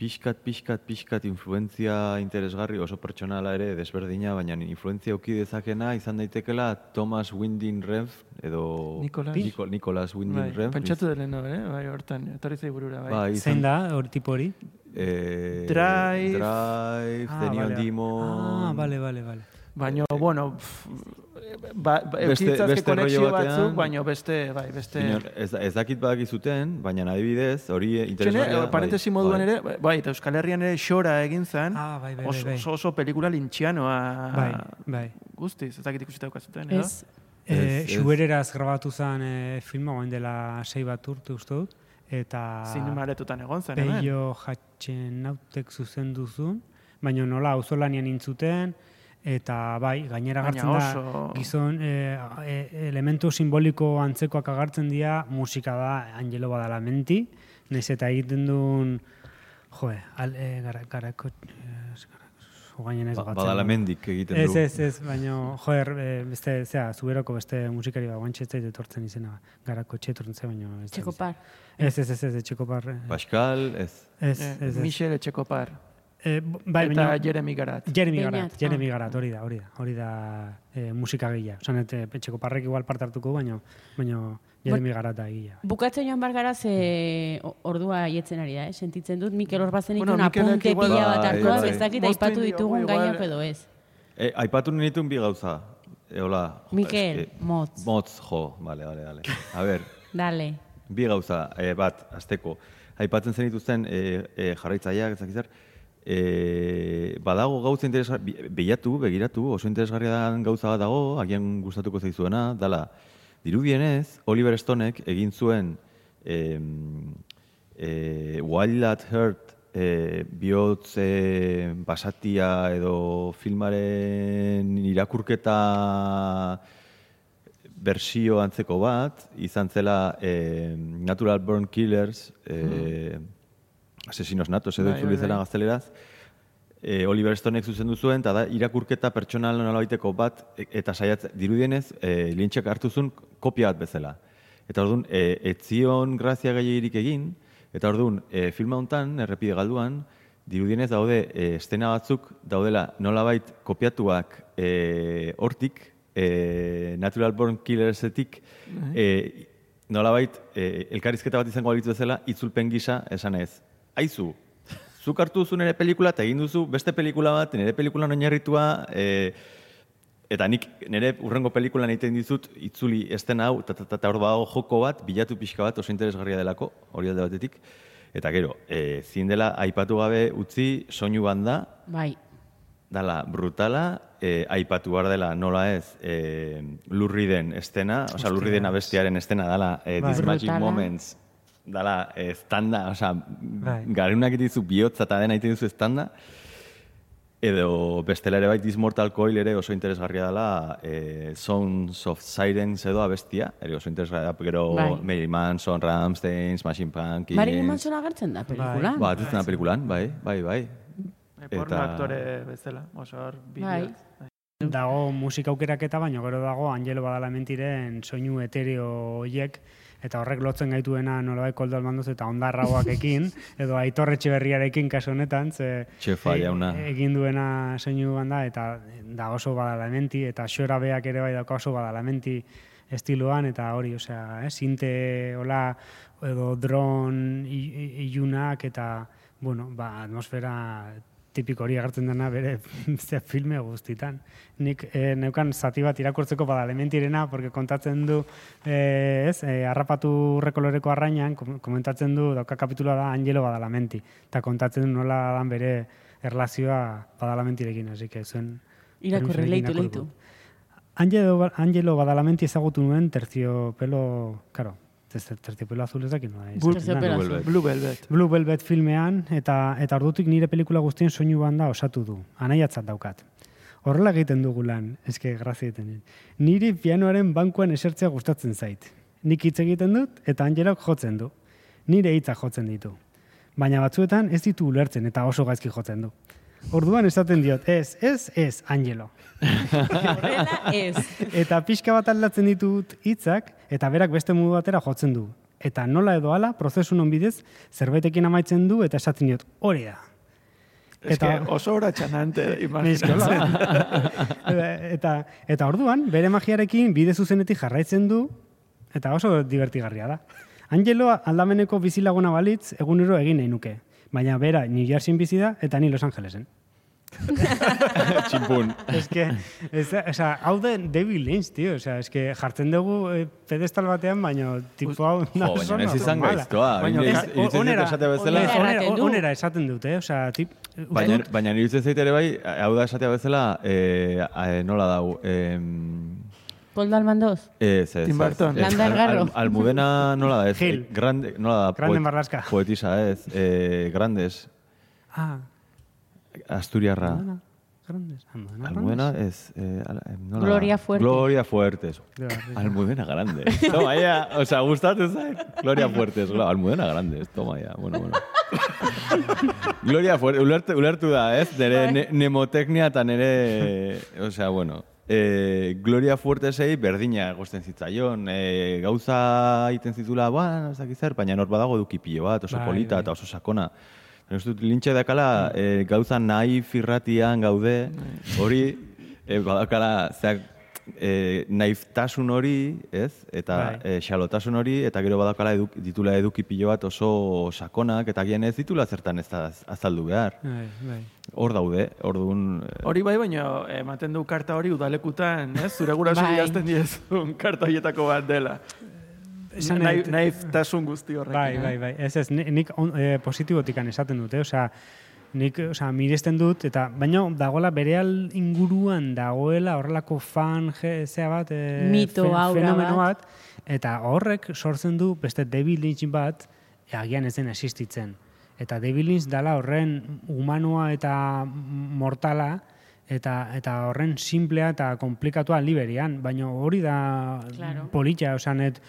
pixkat, pixkat, pixkat influentzia interesgarri oso pertsonala ere desberdina, baina influentzia uki dezakena izan daitekela Thomas Winding Refn edo Nicolas. Nico, Nicolas Winding Bai, Refn. pentsatu dela, no, eh? Bai, hortan, etorri zai burura, bai. Bai, Zein da, hori tipo hori? eh, Drive. Drive, Ah, The Neon vale. Demon. Ah, bale, bale, bale. Baina, bueno, pff, ba, ba, Beste- beste konexio batzuk, baina beste, bai, beste... Inor, ez, ez dakit badakizuten, baina adibidez, hori interesgarria. eh, parentesi moduan bai. ere, bai, eta Euskal Herrian ere xora egin zen, Ah, bai, bai, bai, oso, bai. oso, oso pelikula lintxianoa Bai, bai. guztiz, ez dakit ikusita daukazuten, edo? Ez, E, Ez, ez. Xubereraz grabatu zen e, filma, oain dela sei bat urte uste dut, eta Zinemaretutan egon zen, hemen. Peio jatxen nautek zuzen duzun, baina nola auzolanian intzuten, eta bai, gainera Baina agertzen da, gizon e, e, elementu simboliko antzekoak agertzen dira, musika da Angelo Badalamenti, naiz eta egiten duen, joe, al, e, gara, garako, ez, gara, gainen ez Ba, badalamendik egiten Ez, du. ez, ez, baina, joer, e, beste, zera, zuberoko beste musikari bat, guantxe ez zait etortzen izena, garako txetortzen ze, baina ez. da txeko izan. par. Ez, ez, ez, ez, ez, txekopar. eh, Pascal, ez. Ez, Eh, ez, ez. Michel Etxekopar. Eh, bai, eta baina, Jeremy Garat. Jeremy Beñat, Garat, Jeremy ah. Garat, hori da, hori da, hori da eh, musikagilea. Osan, eta petxeko parrek igual parte hartuko, baina, baina Jeremy Garat da gila. Bukatzen joan bargara ze o- ordua haietzen ari da, eh? sentitzen dut Mikel Orbazen Bueno, bueno, apunte pila bat hartua, bai. bezakit Moztu aipatu ditugun gaiak edo ez. E, aipatu nituen bi gauza. E, hola. Mikel, eske- motz. Motz, jo. Vale, vale, vale. A ber, Dale. bi gauza, e, bat, azteko. Aipatzen zen dituzten e, e, jarraitzaileak, ez dakit zer, e, badago gauza interesgarri, behiatu, begiratu, oso interesgarria gauza bat dago, agian gustatuko zaizuena, dala, dirudienez, Oliver Stonek egin zuen e, e, Wild at Heart e, bihotz e, basatia edo filmaren irakurketa bersio antzeko bat, izan zela eh, Natural Born Killers, eh, asesinos natos edo Bai, itzuli bai, zela bai. gazteleraz, eh, Oliver Stonek zuzendu zuen, eta da irakurketa pertsonal nolabaiteko bat, e- eta saiatz, dirudienez, eh, lintxek hartu zuen kopia bat bezala. Eta orduan, eh, etzion grazia gehiagirik egin, eta orduan, eh, filma hontan, errepide galduan, dirudienez daude eh, estena batzuk daudela nolabait kopiatuak eh, hortik, eh, Natural Born Killersetik, eh, nolabait eh, elkarrizketa bat izango balitz bezala, itzulpen gisa esan ez. Aizu, zuk hartu duzu nire pelikula eta egin duzu beste pelikula bat, nire pelikulan oinarritua, eh, eta nik nire urrengo pelikulan egiten dizut itzuli estena hau, eta ta, ta, hor dago joko bat, bilatu pixka bat, oso interesgarria delako, hori alde batetik. Eta gero, e, zin dela aipatu gabe utzi soinu banda, Bai. dala brutala, e, aipatu behar dela nola ez e, lurri den estena, osea lurri den abestiaren estena dala e, Bai. These Magic. Moments, dala estanda, osea Bai. garunak itizu bihotza eta dena iten duzu estanda, edo bestela ere bai This Mortal Coil ere oso interesgarria dela e, Sounds of Sirens edo abestia, ere oso interesgarria da, gero Bai. Marilyn Manson, Rammstein, Smashing Pumpkins, Marilyn Manson agertzen da pelikulan. Ba, atetzen da pelikulan, bai, bai, bai. Porno Eta- aktore bezala, oso hor, Bai. bideoz. Dago musika aukeraketa, baina gero dago Angelo Badalamentiren soinu etereo hoiek, eta horrek lotzen gaituena nolabait koldo almandoz eta ondarrauakekin, edo aitor etxeberriarekin kasu honetan, ze Txefa, e- jauna. egin duena soinu banda, eta da oso badalamenti, eta xora beak ere bai dauka oso badalamenti estiloan, eta hori, osea, eh, sinte, hola, edo dron ilunak, eta, bueno, ba, atmosfera tipiko hori agertzen dena bere ze filme guztitan. Nik eh, neukan zati bat irakurtzeko bada elementirena, porque kontatzen du, eh, ez, eh, harrapatu rekoloreko arrainan, kom- komentatzen du, dauka kapitula da Angelo Badalamenti, eta kontatzen du nola dan bere erlazioa Badalamentirekin, así que zuen... Irakurri, leitu, leitu. Angelo, Angelo Badalamenti ezagutu nuen terciopelo, claro, ter- terciopelo azul ez dakit nola. azul. Velvet. Blue Velvet. Blue Velvet filmean, eta eta ordutik nire pelikula guztien soinu banda osatu du. Anaiatzat daukat. Horrela egiten dugu lan, eske grazia egiten. Niri pianoaren bankuan esertzea gustatzen zait. Nik hitz egiten dut eta Angelok jotzen du. Nire hitza jotzen ditu. Baina batzuetan ez ditu ulertzen eta oso gaizki jotzen du. Orduan esaten diot, ez, ez, ez, Angelo. Horrela ez. Eta pixka bat aldatzen ditut hitzak eta berak beste modu batera jotzen du. eta nola edo ala, prozesu non bidez, zerbaitekin amaitzen du, eta esatzen diot, hori da. Eta- que oso hora txanante Neske, imaginatzen. eta, eta orduan, bere magiarekin bide zuzenetik jarraitzen du, eta oso divertigarria da. Angelo aldameneko bizilaguna balitz, egunero egin nahi nuke. Baina bera New Jerseyn bizi da, eta ni Los Angelesen. Tximpun. Es que, ez da, o sea, hau da David Lynch, tío. O sea, es que jartzen dugu eh, pedestal batean, baina tipo hau Jo, baina ez izan gaiztoa. Baina onera- esate bezala, onera- esaten dute, eh? O sea, tip, baina, baina iruditzen zait ere bai, hau da esatea bezala, eh, eh, nola dau, eh, Paul Dalmandoz. Ez, ez. Tim Burton. ez. Landa Elgarro. al- Almudena nola da, ez? Gil. Grande, nola da? Grande poet- Marlaska. Poetisa, ez? Eh, grandes. Ah, Asturiarra. Almudena, grandes. Almudena, Almudena, grandes. ez... Eh, eh? Gloria Fuertes. Gloria Fuertes. Almudena Grandes. Toma ya. O sea, gustatzen zait. Gloria Fuertes. Almudena Grandes. Toma ya. Bueno, bueno. Gloria Fuertes. Ulertu, ulertu da, ez? Nere ne, nemotecnia eta nere... O sea, bueno. Eh, Gloria Fuertesei berdina egosten zitzaion. Eh, gauza egiten zitula, bueno, ez dakit zer, baina nor badago eduki pilo bat, oso Bai, polita bai. eta oso sakona. Uste dut lintxe dakala, eh, gauza nahi firratian gaude, hori, eh, badakala, zeak, eh, naiftasun hori, ez? Eta Bai. eh, xalotasun hori, eta gero badakala eduk, ditula eduki pilo bat oso sakonak, eta gian ez ditula zertan ez da azaldu behar. Bai, bai. Hor daude, orduan... eh, Hori bai, baina ematen du karta hori udalekutan, ez? Zure guraso Bai. idazten diezun karta horietako bat dela. Nahi- naiftasun guzti horrekin. Bai, bai, bai. Ez ez, ni- nik on, e, positibotikan esaten dute, osea, nik, osea, miresten dut, eta baina dagoela bereal inguruan dagoela horrelako fan zea bat, e, Mito, fenomeno bat. bat, eta horrek sortzen du beste David Lynch bat, e, agian ez den existitzen. Eta David Lynch dala horren humanoa eta mortala, eta, eta horren simplea eta komplikatua liberian, baina hori da Claro. polita, osea, net,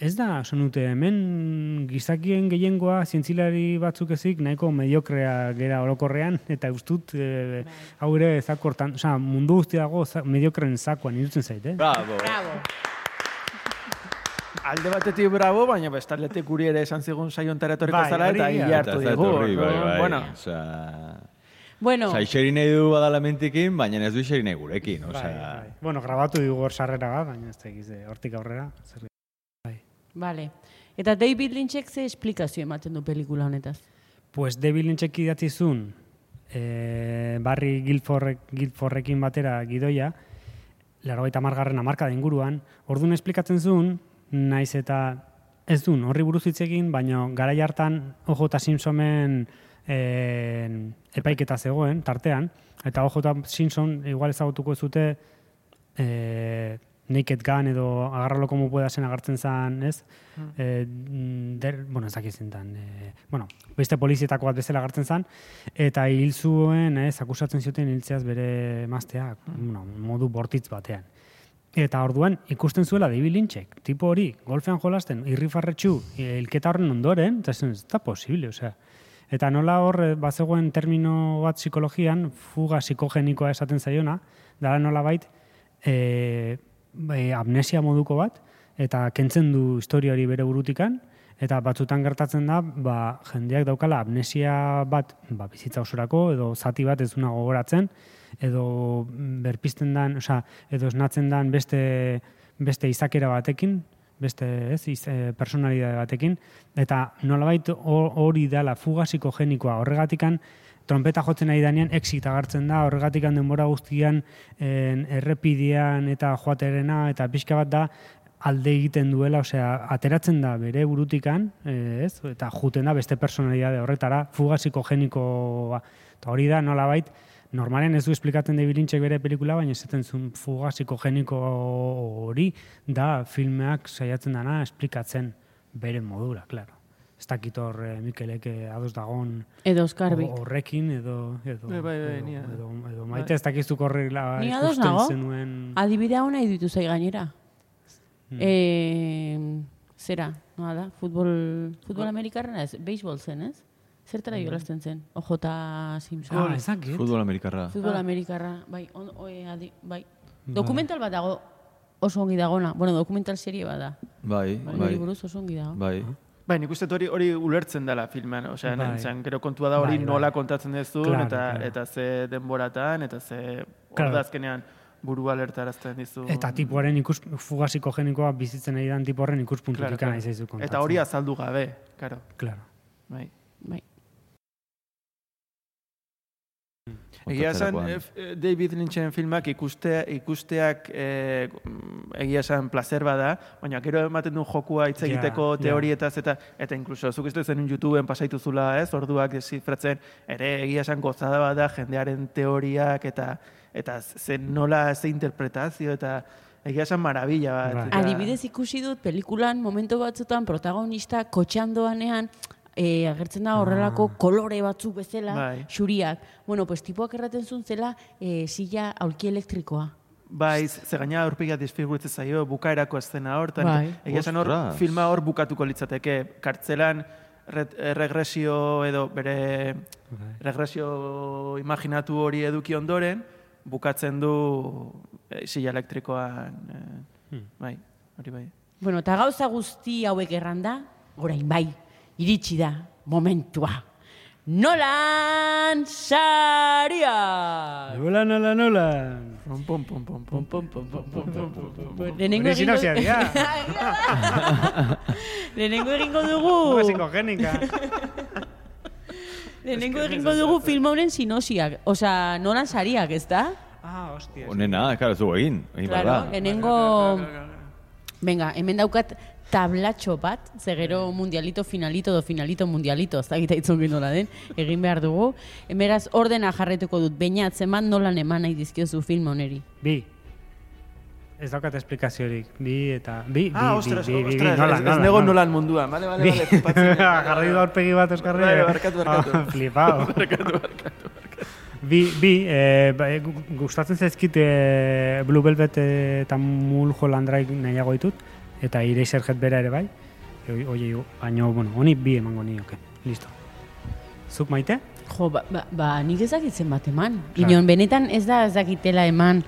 ez da, esan dute, hemen gizakien gehiengoa zientzilari batzuk ezik nahiko mediokrea gera orokorrean, eta ustut e, hau ere zakortan, osea, mundu guzti dago za, mediokren zakoan irutzen zait, eh? Bravo. Bravo. Alde batetik bravo, baina bestaldetik guri ere esan zigun saion etorriko Bai, zara hori eta hila Eta hartu etorri, bai, orduan, bai. Bueno, Osea... Bueno, Osea, iseri nahi du badala mentikin, baina ez du iseri nahi gurekin. Bai, Osea, bai. Bueno, grabatu digu hor sarrera bat, baina ez da egiz, eh, hortik aurrera. Vale. Eta David Lynchek ze esplikazio ematen du pelikula honetaz? Pues David Lynchek idatzi zuen, e, Barry Guilfordrek, Guilfordrekin batera gidoia, largoita margarren amarka inguruan, orduan esplikatzen zuen, naiz eta ez duen horri buruz hitz egin, baina hartan OJ Simpsonen e, epaiketa zegoen, tartean, eta OJ Simpson igual ezagutuko ez dute e, Naked Gun edo agarralo como pueda zen agartzen zen, ez? Eh, der, bueno, ez dakit zintan. Eh, bueno, beste polizietako bat bezala agartzen zen, eta hil zuen, ez, akusatzen zioten hiltzeaz bere emaztea, bueno, modu bortitz batean. Eta orduan ikusten zuela David Lynchek, tipo hori, golfean jolasten, irrifarretxu, hilketa horren ondoren, eta ez da posible, osea. Eta nola hor, eh, bazegoen termino bat psikologian, fuga psikogenikoa esaten zaiona, dara nola bait, e, e, amnesia moduko bat, eta kentzen du historia hori bere burutikan, eta batzutan gertatzen da, ba, jendeak daukala amnesia bat ba, bizitza osorako, edo zati bat ez duna gogoratzen, edo berpizten dan, osea, edo esnatzen dan beste, beste izakera batekin, beste ez, iz, e, personalidade batekin, eta nolabait ho- hori dela fuga psikogenikoa horregatikan, trompeta jotzen ari danean exit agartzen da, horregatikan denbora guztian en, errepidean eta joaterena, eta pixka bat da alde egiten duela, osea, ateratzen da bere burutikan, eh, ez? Eta juten da beste personalidade horretara, fuga psikogenikoa. Eta hori da nolabait, normalen ez du esplikatzen David Lynchek bere pelikula, baina esaten zuen fuga psikogeniko hori da filmeak saiatzen dana esplikatzen bere modura, claro. Ez dakit hor eh, Mikelek eh, ados dagon Edo Oskarbi. ho- horrekin edo edo, Bai, bai, bai, edo, ni- edo, edo maite ez dakizuk horrela Ni ados ikusten nago. zenuen Adibidea hona idutu zai gainera. Hmm. Eh, zera, noa da? Futbol, futbol amerikarrena ez? Beisbol zen, ez? Zertara jolasten zen? OJ Simpson. Ah, ez dakit. Futbol amerikarra. Futbol amerikarra, bai, on, oe, adi, bai. Dokumental bat dago oso ongi dagona. Bueno, dokumental serie bada. Bai, Hori bai, buruz oso ongi dago. bai. Bai, nik uste hori, hori ulertzen dela filmean, osea, Bai. bai. gero kontua da hori Bai, bai. nola kontatzen dezun, Claro, eta, claro. eta ze denboratan, eta ze Claro. azkenean burua alertarazten dizu. Eta tipuaren ikus, fugasiko genikoa bizitzen ari dan tipo horren ikuspuntutik Claro, claro. Eta hori azaldu gabe, karo. Claro. Bai. Bai. Egia esan, eh, eh, David Lynchen filmak ikuste, ikusteak eh, mm, egia esan placer bada, baina gero ematen du jokua hitz egiteko ja. teorietaz eta eta inkluso zuk ez zen YouTubeen pasaituzula, ez, orduak desifratzen, ere egia esan gozada bada jendearen teoriak eta eta zen nola ze interpretazio eta egia esan marabila bat. Bai. eta- Adibidez ikusi dut pelikulan momentu batzutan protagonista kotxean doanean e, agertzen da horrelako kolore batzuk bezala, Bai. xuriak. Bueno, pues tipuak erraten zuen zela e, silla aulki elektrikoa. Bai, ze gaina aurpegia desfiguritzen zaio bukaerako eszena hortan. Bai. Egia esan hor, filma hor bukatuko litzateke. Kartzelan ret- regresio edo bere regresio imaginatu hori eduki ondoren, bukatzen du e, silla elektrikoan. E, Bai, hori bai. Bueno, eta gauza guzti hauek erranda, orain bai, iritsi da momentua. Nolan saria! Nola, nola, nola. Pom, pom, pom, pom, pom. Lehenengo Hori egingo, sinopsia dira. lehenengo egingo dugu, Psikogenika. lehenengo egingo dugu film honen sinosiak. Osea, nolan sariak, ez da? Ah, hostia. Honena, claro, zu egin. Egin Claro, lehenengo... Venga, hemen daukat tablatxo bat, ze gero mundialito, finalito, do finalito, mundialito, ez dakit aitzongi nola den, egin behar dugu. Emeraz, ordena jarretuko dut, baina atzeman nolan eman nahi dizkiozu film oneri. Bi. Ez daukat esplikaziorik. Bi eta... Bi, bi, Ah, bi, ostras, bi, bi, bi, ostras, nola, ez, ez nola, nego nola. nolan mundua. Bi. vale, flipatzen. Jarri du aurpegi bat euskarri. Bai, barkatu, barkatu. Flipao. Bi, bi eh, ba, eh, gu- gustatzen zaizkit eh, Blue Velvet eh, eta Mulholland Drive nahiago ditut, eta Eraserhead bera ere bai. Oie, baino, bueno, honi bi emango nioke. Listo. Zuk maite? Jo, ba, ba, ba nik ez dakitzen bat eman. Claro. Inon, benetan ez da ez dakitela eman.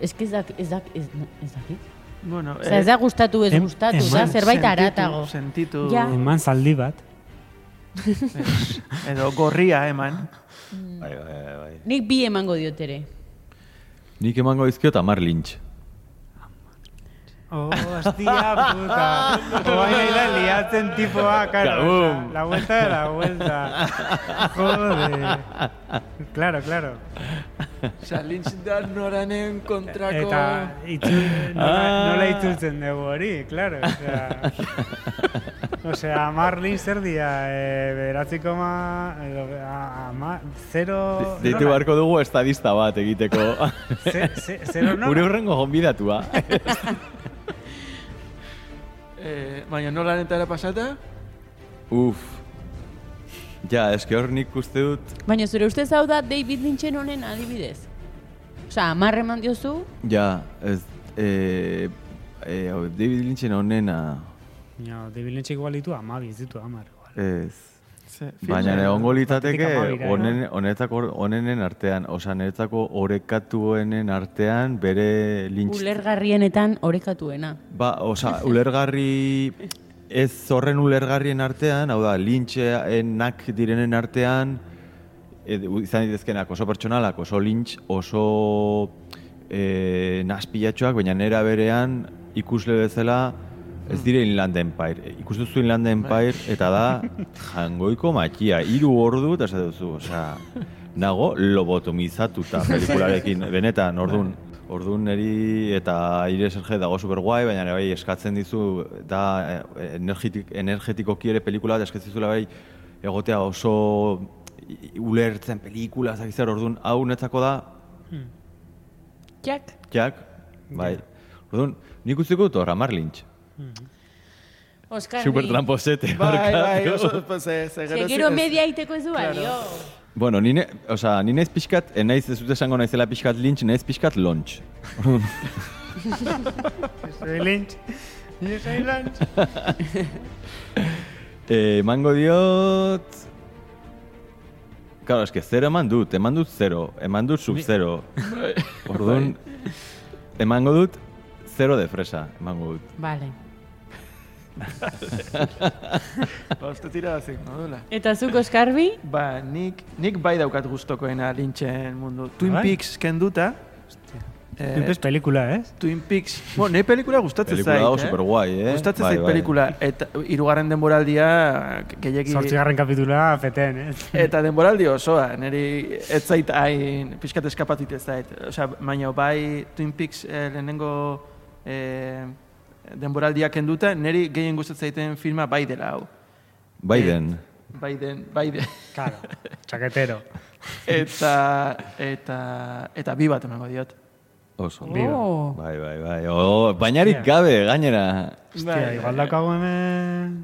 Ez que ez dak, ez dak, ez, ez dakit. Bueno, Osa, ez da gustatu, ez em- gustatu, da, eman zerbait sentitu, aratago. Sentitu, Ja. Eman zaldi bat. edo gorria eman. Bai, bai, bai, bai. Nik bi emango diot ere. Nik emango dizkiot Amar Lynch. Oh, hostia puta. Oain nahi da liatzen tipoa, claro. Kabum. La vuelta de la vuelta. Joder. Claro, claro. Osa, Lynch da noranen kontrako... Eta itzul, nola, nola itzultzen dugu hori, claro. Osea, osea Marlin zer dia, e, beratziko ma, edo, a, ama, zero... Deitu beharko dugu estadista bat egiteko. Ze- ze- zero nola? Gure hurrengo gonbidatua. Eh, baina nolanetara pasata? Uf. Ja, eske hor nik uste dut, Baina zure ustez hau da David Lynchen honen adibidez? Osa, amarre eman diozu, ja, ez, e, e, David Lynchen honena, Ja, David Lynch igual ditu amabi, ez ditu amar. igual. ez, Baina egongo litzateke honen, honetako honenen artean, osa niretzako orekatuenen artean bere lintz... ulergarrienetan orekatuena. Ba, osa, ulergarri ez horren ulergarrien artean, hau da, lintxenak direnen artean, ed, izan ditezkenak oso pertsonalak, oso lintx, oso e, naspilatxoak, baina nera berean ikusle bezala ez dire Inland Empire. Ikus duzu Inland Empire eta da jangoiko matxia, hiru ordu eta esaten duzu, osea, nago lobotomizatuta pelikularekin, benetan, ordun, ordun neri eta ire serge dago super guai, baina bai eskatzen dizu da eh, energetik, energetikoki ere pelikula da eskatzen dizula bai egotea oso ulertzen pelikula, zakiz zer, ordun. Hau netzako da? Jak? Jak, bai. Ordun, nik usteko dut hor, Amar Oskarri. Super tramposete. Bai, bai, oso, pues, ze, ze, Ze gero gero ez- media iteko ez du balio. Bueno, nine, oza, ni naiz pixkat, eh, naiz ez dut esango naizela pixkat Lynch, naiz pixkat Launch. Soy Lynch. Yo soy Lynch. Eh, emango diot... Claro, eske zero eman dut, eman dut zero, eman dut sub zero. Orduan, emango dut zero de fresa, emango dut. Vale. Ba, uste tira zik, modula. Eta zuk Oskarbi? Ba, nik, nik bai daukat gustokoena lintxen mundu. Twin Bai? Peaks kenduta. Eh, Pinpes pelikula, ez? Twin Peaks. Bueno, nahi pelikula gustatzen Pelikula zait, dago eh? superguai, eh? Gustatzen Bai, zait bai. pelikula. Eta irugarren denboraldia gehiagi... Zortzigarren kapitula, feten, ez? Eta denboraldi osoa, niri ez zait hain pixkat eskapatit ez zait. Osea, baina bai Twin Peaks eh, lehenengo eh, denboraldia kenduta, niri gehien gustatzen zaiten filma bai dela hau. Biden. Biden, Biden. Claro, txaketero. eta, eta, eta bi bat emango diot. Oso. Oh. Bai, bai, bai. Oh, bainarik gabe, gainera. Hostia, Bai, igual daukagu hemen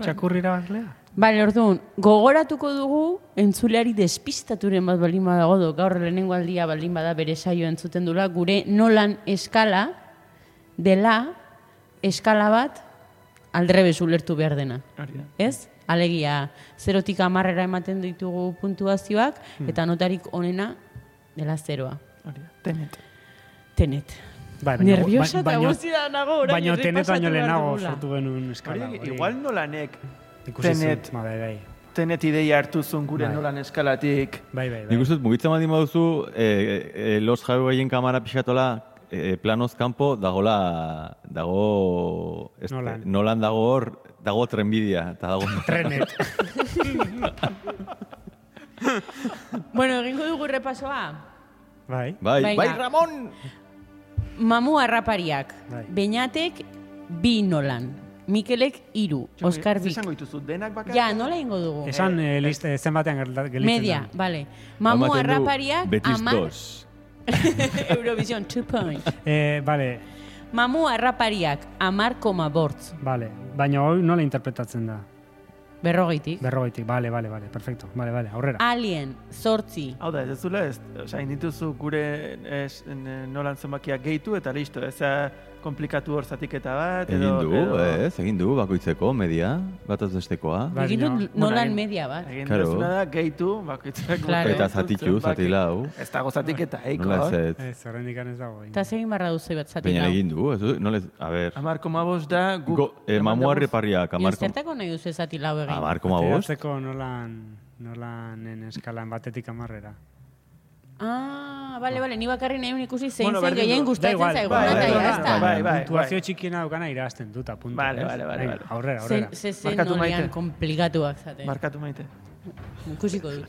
txakurrira baklea. Bale, orduan, gogoratuko dugu entzuleari despistaturen bat baldin badago do, gaur lehenengo aldia baldin bada bere saio entzuten dula, gure nolan eskala dela eskala bat aldrebes ulertu behar dena. Hori da. Ez? Alegia, zerotik amarrera ematen ditugu puntuazioak, eta notarik onena dela zeroa. Hori da. Tenet. Tenet. Bai, Nerviosa eta baino- guztia nago, orain Baina tenet baino lehenago sortu genuen eskala. Hori, hori. igual nolanek Tenet. Ba, bai, bai. tenet ideia hartu zuen gure Bai. nolan eskalatik. Bai, bai, bai. Nik uste mugitzen baldin baduzu, eh, eh, los jarugailen kamara pixatola, eh, planoz kanpo, dagola, dago, este, Nolan. nolan dago hor, dago trenbidia, eta dago... Trenet. Bueno, egingo dugu repasoa. bai. Bai, bai, Ramon! Mamu harrapariak, Bai. Beñatek bi nolan, Mikelek iru, Oskar Zer bik. esango dituzu, denak bakarrik? Ja, nola ingo dugu? Esan eh, eh, zenbatean gerta- gelditzen Media, da. vale. Mamu Ematen du Eurovision, two point. Eh, vale, Mamu harrapariak, amar koma bortz. vale. Baina hori nola interpretatzen da? Berrogeitik. Berrogeitik, vale, vale, vale, perfecto. Vale, vale, aurrera. Alien, zortzi. Hau da, ez duzula, ez, osea, indituzu gure es, nolan zenbakiak gehitu eta listo, ez da komplikatu hor zatiketa bat, Egin edo... du, edo, ez, egin du, bakoitzeko, media, bat ez bestekoa. Bai, Egin baina- nolan egin- media bat. Egin Claro. duzuna da, gehitu, bakoitzak... Claro. Eta zatitxu, zati lau. Ez dago zatiketa, eiko. Nola ez ez. Ez, horrendik ez dago. Eta zegin barra duzu bat zatik Baina egin du, ez du, nola ez, a ber, Amar koma bost da, guk... go, eh, eman mamu dagoz- harreparriak, amar, Zertako nahi duzu zati lau egin? amar koma bost. Ateratzeko nolan, nolanen eskalan batetik amarrera. Ah, bale, bale, ni bakarri nahi un ikusi zein Bueno, berdin gehien gustatzen zaigun, bai, eta bai, ya bai, está. bai, bai. Puntuazio txikiena daukana irazten duta, puntu. Vale, vale, vale, vale. Aurrera, aurrera. ze zen Markatu nolian maite. komplikatuak zaten. Markatu maite. Ikusiko dut.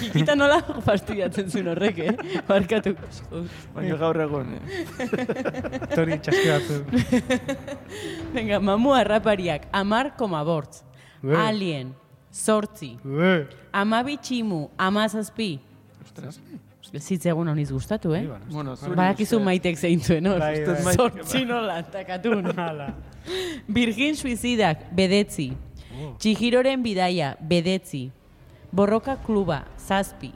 Kikita nola fastidiatzen zuen horrek, eh? Markatu dut. Baina gaur egun, eh? Tori txaski batzu. Venga, mamu harrapariak, amar koma bortz. Alien, sortzi. Amabi tximu, amazazpi. Ostras. Zitzegun honiz gustatu, eh? Bueno, zuri Badakizu maitek zeintzuen, hor. Bai, bai. Ustez Sortzi nola, takatun. Virgin suizidak, bedetzi. Txihiroren bidaia, bedetzi. Borroka kluba, zazpi.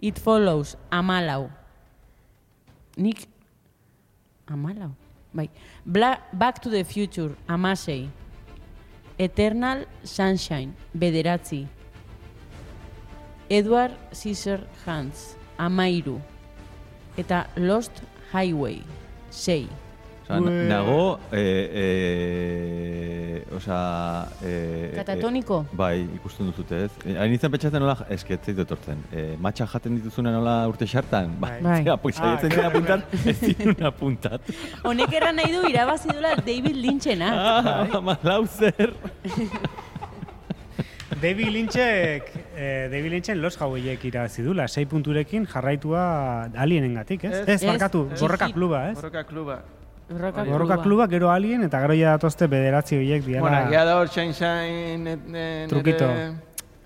It follows, amalau. Nik, amalau. Bai. Bla, back to the future, amasei. Eternal Sunshine, bederatzi. Edward Scissorhands, amairu. Eta Lost Highway, sei. Osa, na- nago, eh, eh, osa... Eh, Katatoniko? Eh, bai, ikusten duzute ez. Eh, Hain izan petxatzen nola, esketzeit etortzen. Eh, matxa jaten dituzuna nola urte xartan? Ba, Bai. zera, pues, Ah, claro, apuntat, ez zinun apuntat. Honek erran nahi du irabazi duela David Lynchena. Ah, malau zer. David Lynchek, eh, David Lynchen los hauiek irabazi dula, sei punturekin jarraitua alienengatik, ez? Ez. Ez, barkatu, Ez. borroka kluba, ez? Borroka kluba. Borroka Borroka kluba, gero alien, eta gero ja datozte bederatzi horiek diala. Bueno, egia da hor, et- et- Trukito.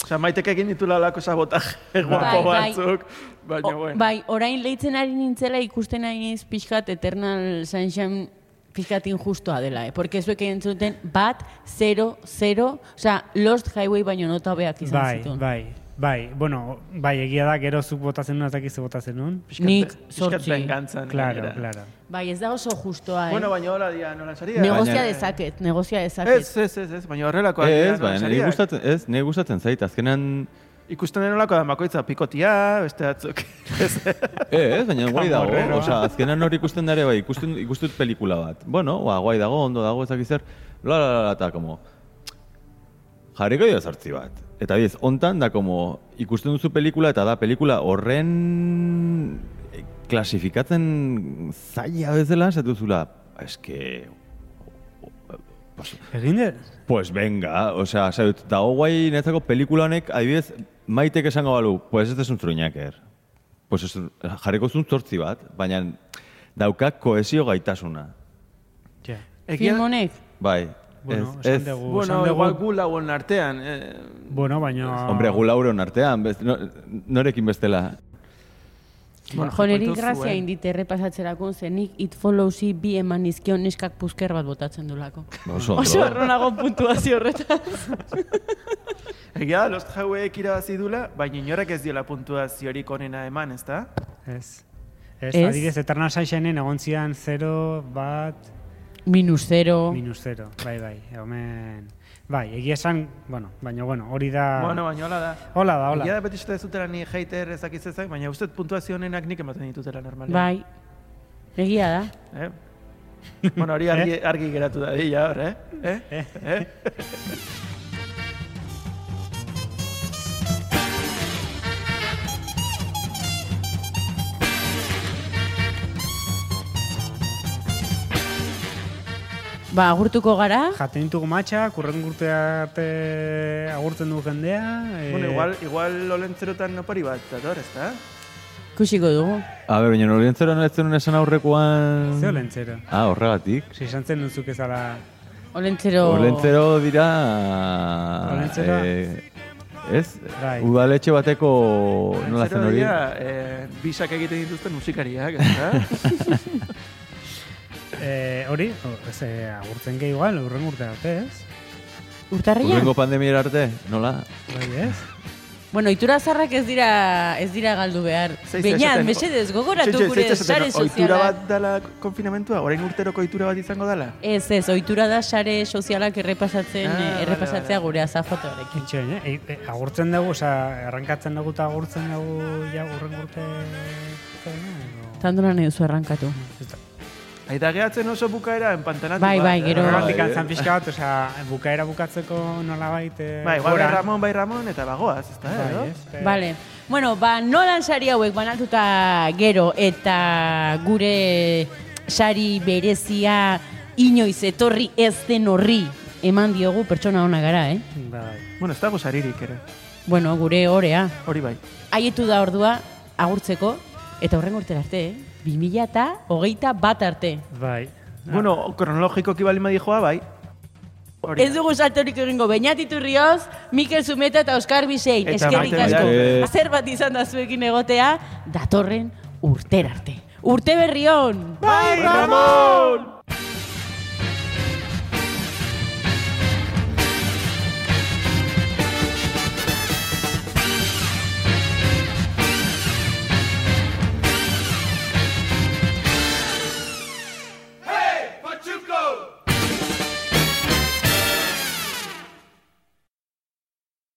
Osa, maitek egin ditula lako sabotaje guapo bai. batzuk. Baina, O, bueno. bai, orain leitzen ari nintzela ikusten ari niz pixkat Eternal Sunshine pixkat injustoa dela, eh? Porque zuek entzuten bat, 0, 0, osea, Lost Highway baino nota hobeak izan Bai, zituen. bai, bai, bueno, bai, egia da, gero zuk botatzen nuen, ze botatzen nuen. Pixkat Nik vengantzan. Claro, claro. Bai, ez da oso justoa, eh? Bueno, baina hola dia, nola saria. negozia baina- dezaket, negozia dezaket. Ez, ez, ez, ez, baina horrelakoa Ez, baina nire gustatzen, ez, nire gustatzen zait, azkenan Ikusten denolako da bakoitza pikotia, beste batzuk. Ez, Eh, ez, baina guai dago. Osea, azkenan hori ikusten dare, bai, ikusten, ikustut pelikula bat. Bueno, ba, guai dago, ondo dago, ez dakiz zer, la, la, la, eta, como, jarriko dio sortzi bat. Eta biz, ontan da, como, ikusten duzu pelikula, eta da, pelikula horren eh, klasifikatzen zaila bezala, esatu zula, eske, pues, Egin? Pues venga, osea, zaut, dago guai netzako pelikula honek, adibidez, maitek esango balu, pues ez desun truñaker. Pues ez, jarriko zun zortzi bat, baina dauka koesio gaitasuna. Ja. Film honek? Bai, Bueno, ez, esan ez, dugu, bueno, esan dugu, igual gu artean. Eh, bueno, baina... hombre, gu lauron artean, bez, no, norekin bestela. Bueno, Jo, niri jakoitu grazia zuen. indite errepasatzerako zenik It Followsi bi eman nizkion neskak pusker bat botatzen dulako. Oso, Oso erronago puntuazio horretaz. Egia da, Lost Highwayek irabazi dula, baina inorek ez diola puntuaziorik onena eman, ez da? Ez. Ez, Ez? adibidez, Eternal Sunshinen egon zian 0, bat, Minus zero. minus 0. Bai, bai, omen... Bai, egia esan, bueno, baina, bueno, hori da... Bueno, baina hola da. Hola da, hola. Egia da beti ez dutela ni hater ezakiz ezak, baina uste puntuazio honenak nik ematen ditutela normalean. Bai. Egia da. Eh? bueno, hori argi, argi geratu da, dira hor, eh? Eh? Eh. eh? Ba, agurtuko gara. Jaten ditugu matxa, kurren urte arte agurtzen du jendea. eh, Bueno, igual, igual olentzerotan opari bat, dator, ez da? Kusiko dugu. A ber, baina norientzero ez zenun esan aurrekoan... Ze olentzero. Ah, horregatik. Si esan zen duzuk ezala... Olentzero... Olentzero dira... Olentzero? Eh, ez? Bai. Udaletxe bateko... Nola zen Olentzero hori? dira, eh, bisak egiten dituzten musikariak, ez da? Eh, hori, ez, eh, agurtzen gehi igual, urren urte arte, ez? Urtarria? Urrengo pandemiera arte, nola? Bai, ez? Bueno, itura zarrak ez dira ez dira galdu behar. Esaten- mesedez, gogoratu gure sare Ohitura sozialak. bat dala konfinamentua? Orain urteroko ohitura bat izango dala? Ez, ez, ohitura da sare sozialak errepasatzen, Ah, eh, errepasatzea gure azafotoarekin. Itxoin, eh? E, e, agurtzen dugu, oza, errankatzen dugu eta agurtzen dugu ja urren urte... Tandola nahi duzu errankatu. Aita gehatzen oso bukaera enpantanatu. Bai, bai, gero- Horregatik Bai, eh? antzan pixka bat, oza, bukaera bukatzeko nola baite... Bai, igual bai Ramon, bai Ramon, eta bagoaz, ez da, Bai, edo? ez? Vale. Bueno, ba, nolan sari hauek banatuta gero eta gure sari berezia inoiz etorri ez den horri eman diogu pertsona ona gara, eh? Bai. Bueno, ez dago saririk ere. Bueno, gure orea. Hori bai. Haietu da ordua agurtzeko eta horren urtera arte, eh? 2000 eta hogeita bat arte. Bai. Bueno, kronologikoki bali joa, bai. Hori Ez dugu saltorik egingo Beñat Rioz, Mikel Zumeta eta Oskar Bisein. Eskerrik asko. Zer bat izan da zuekin egotea, datorren urterarte. Urte berri on! Bai, Ramon!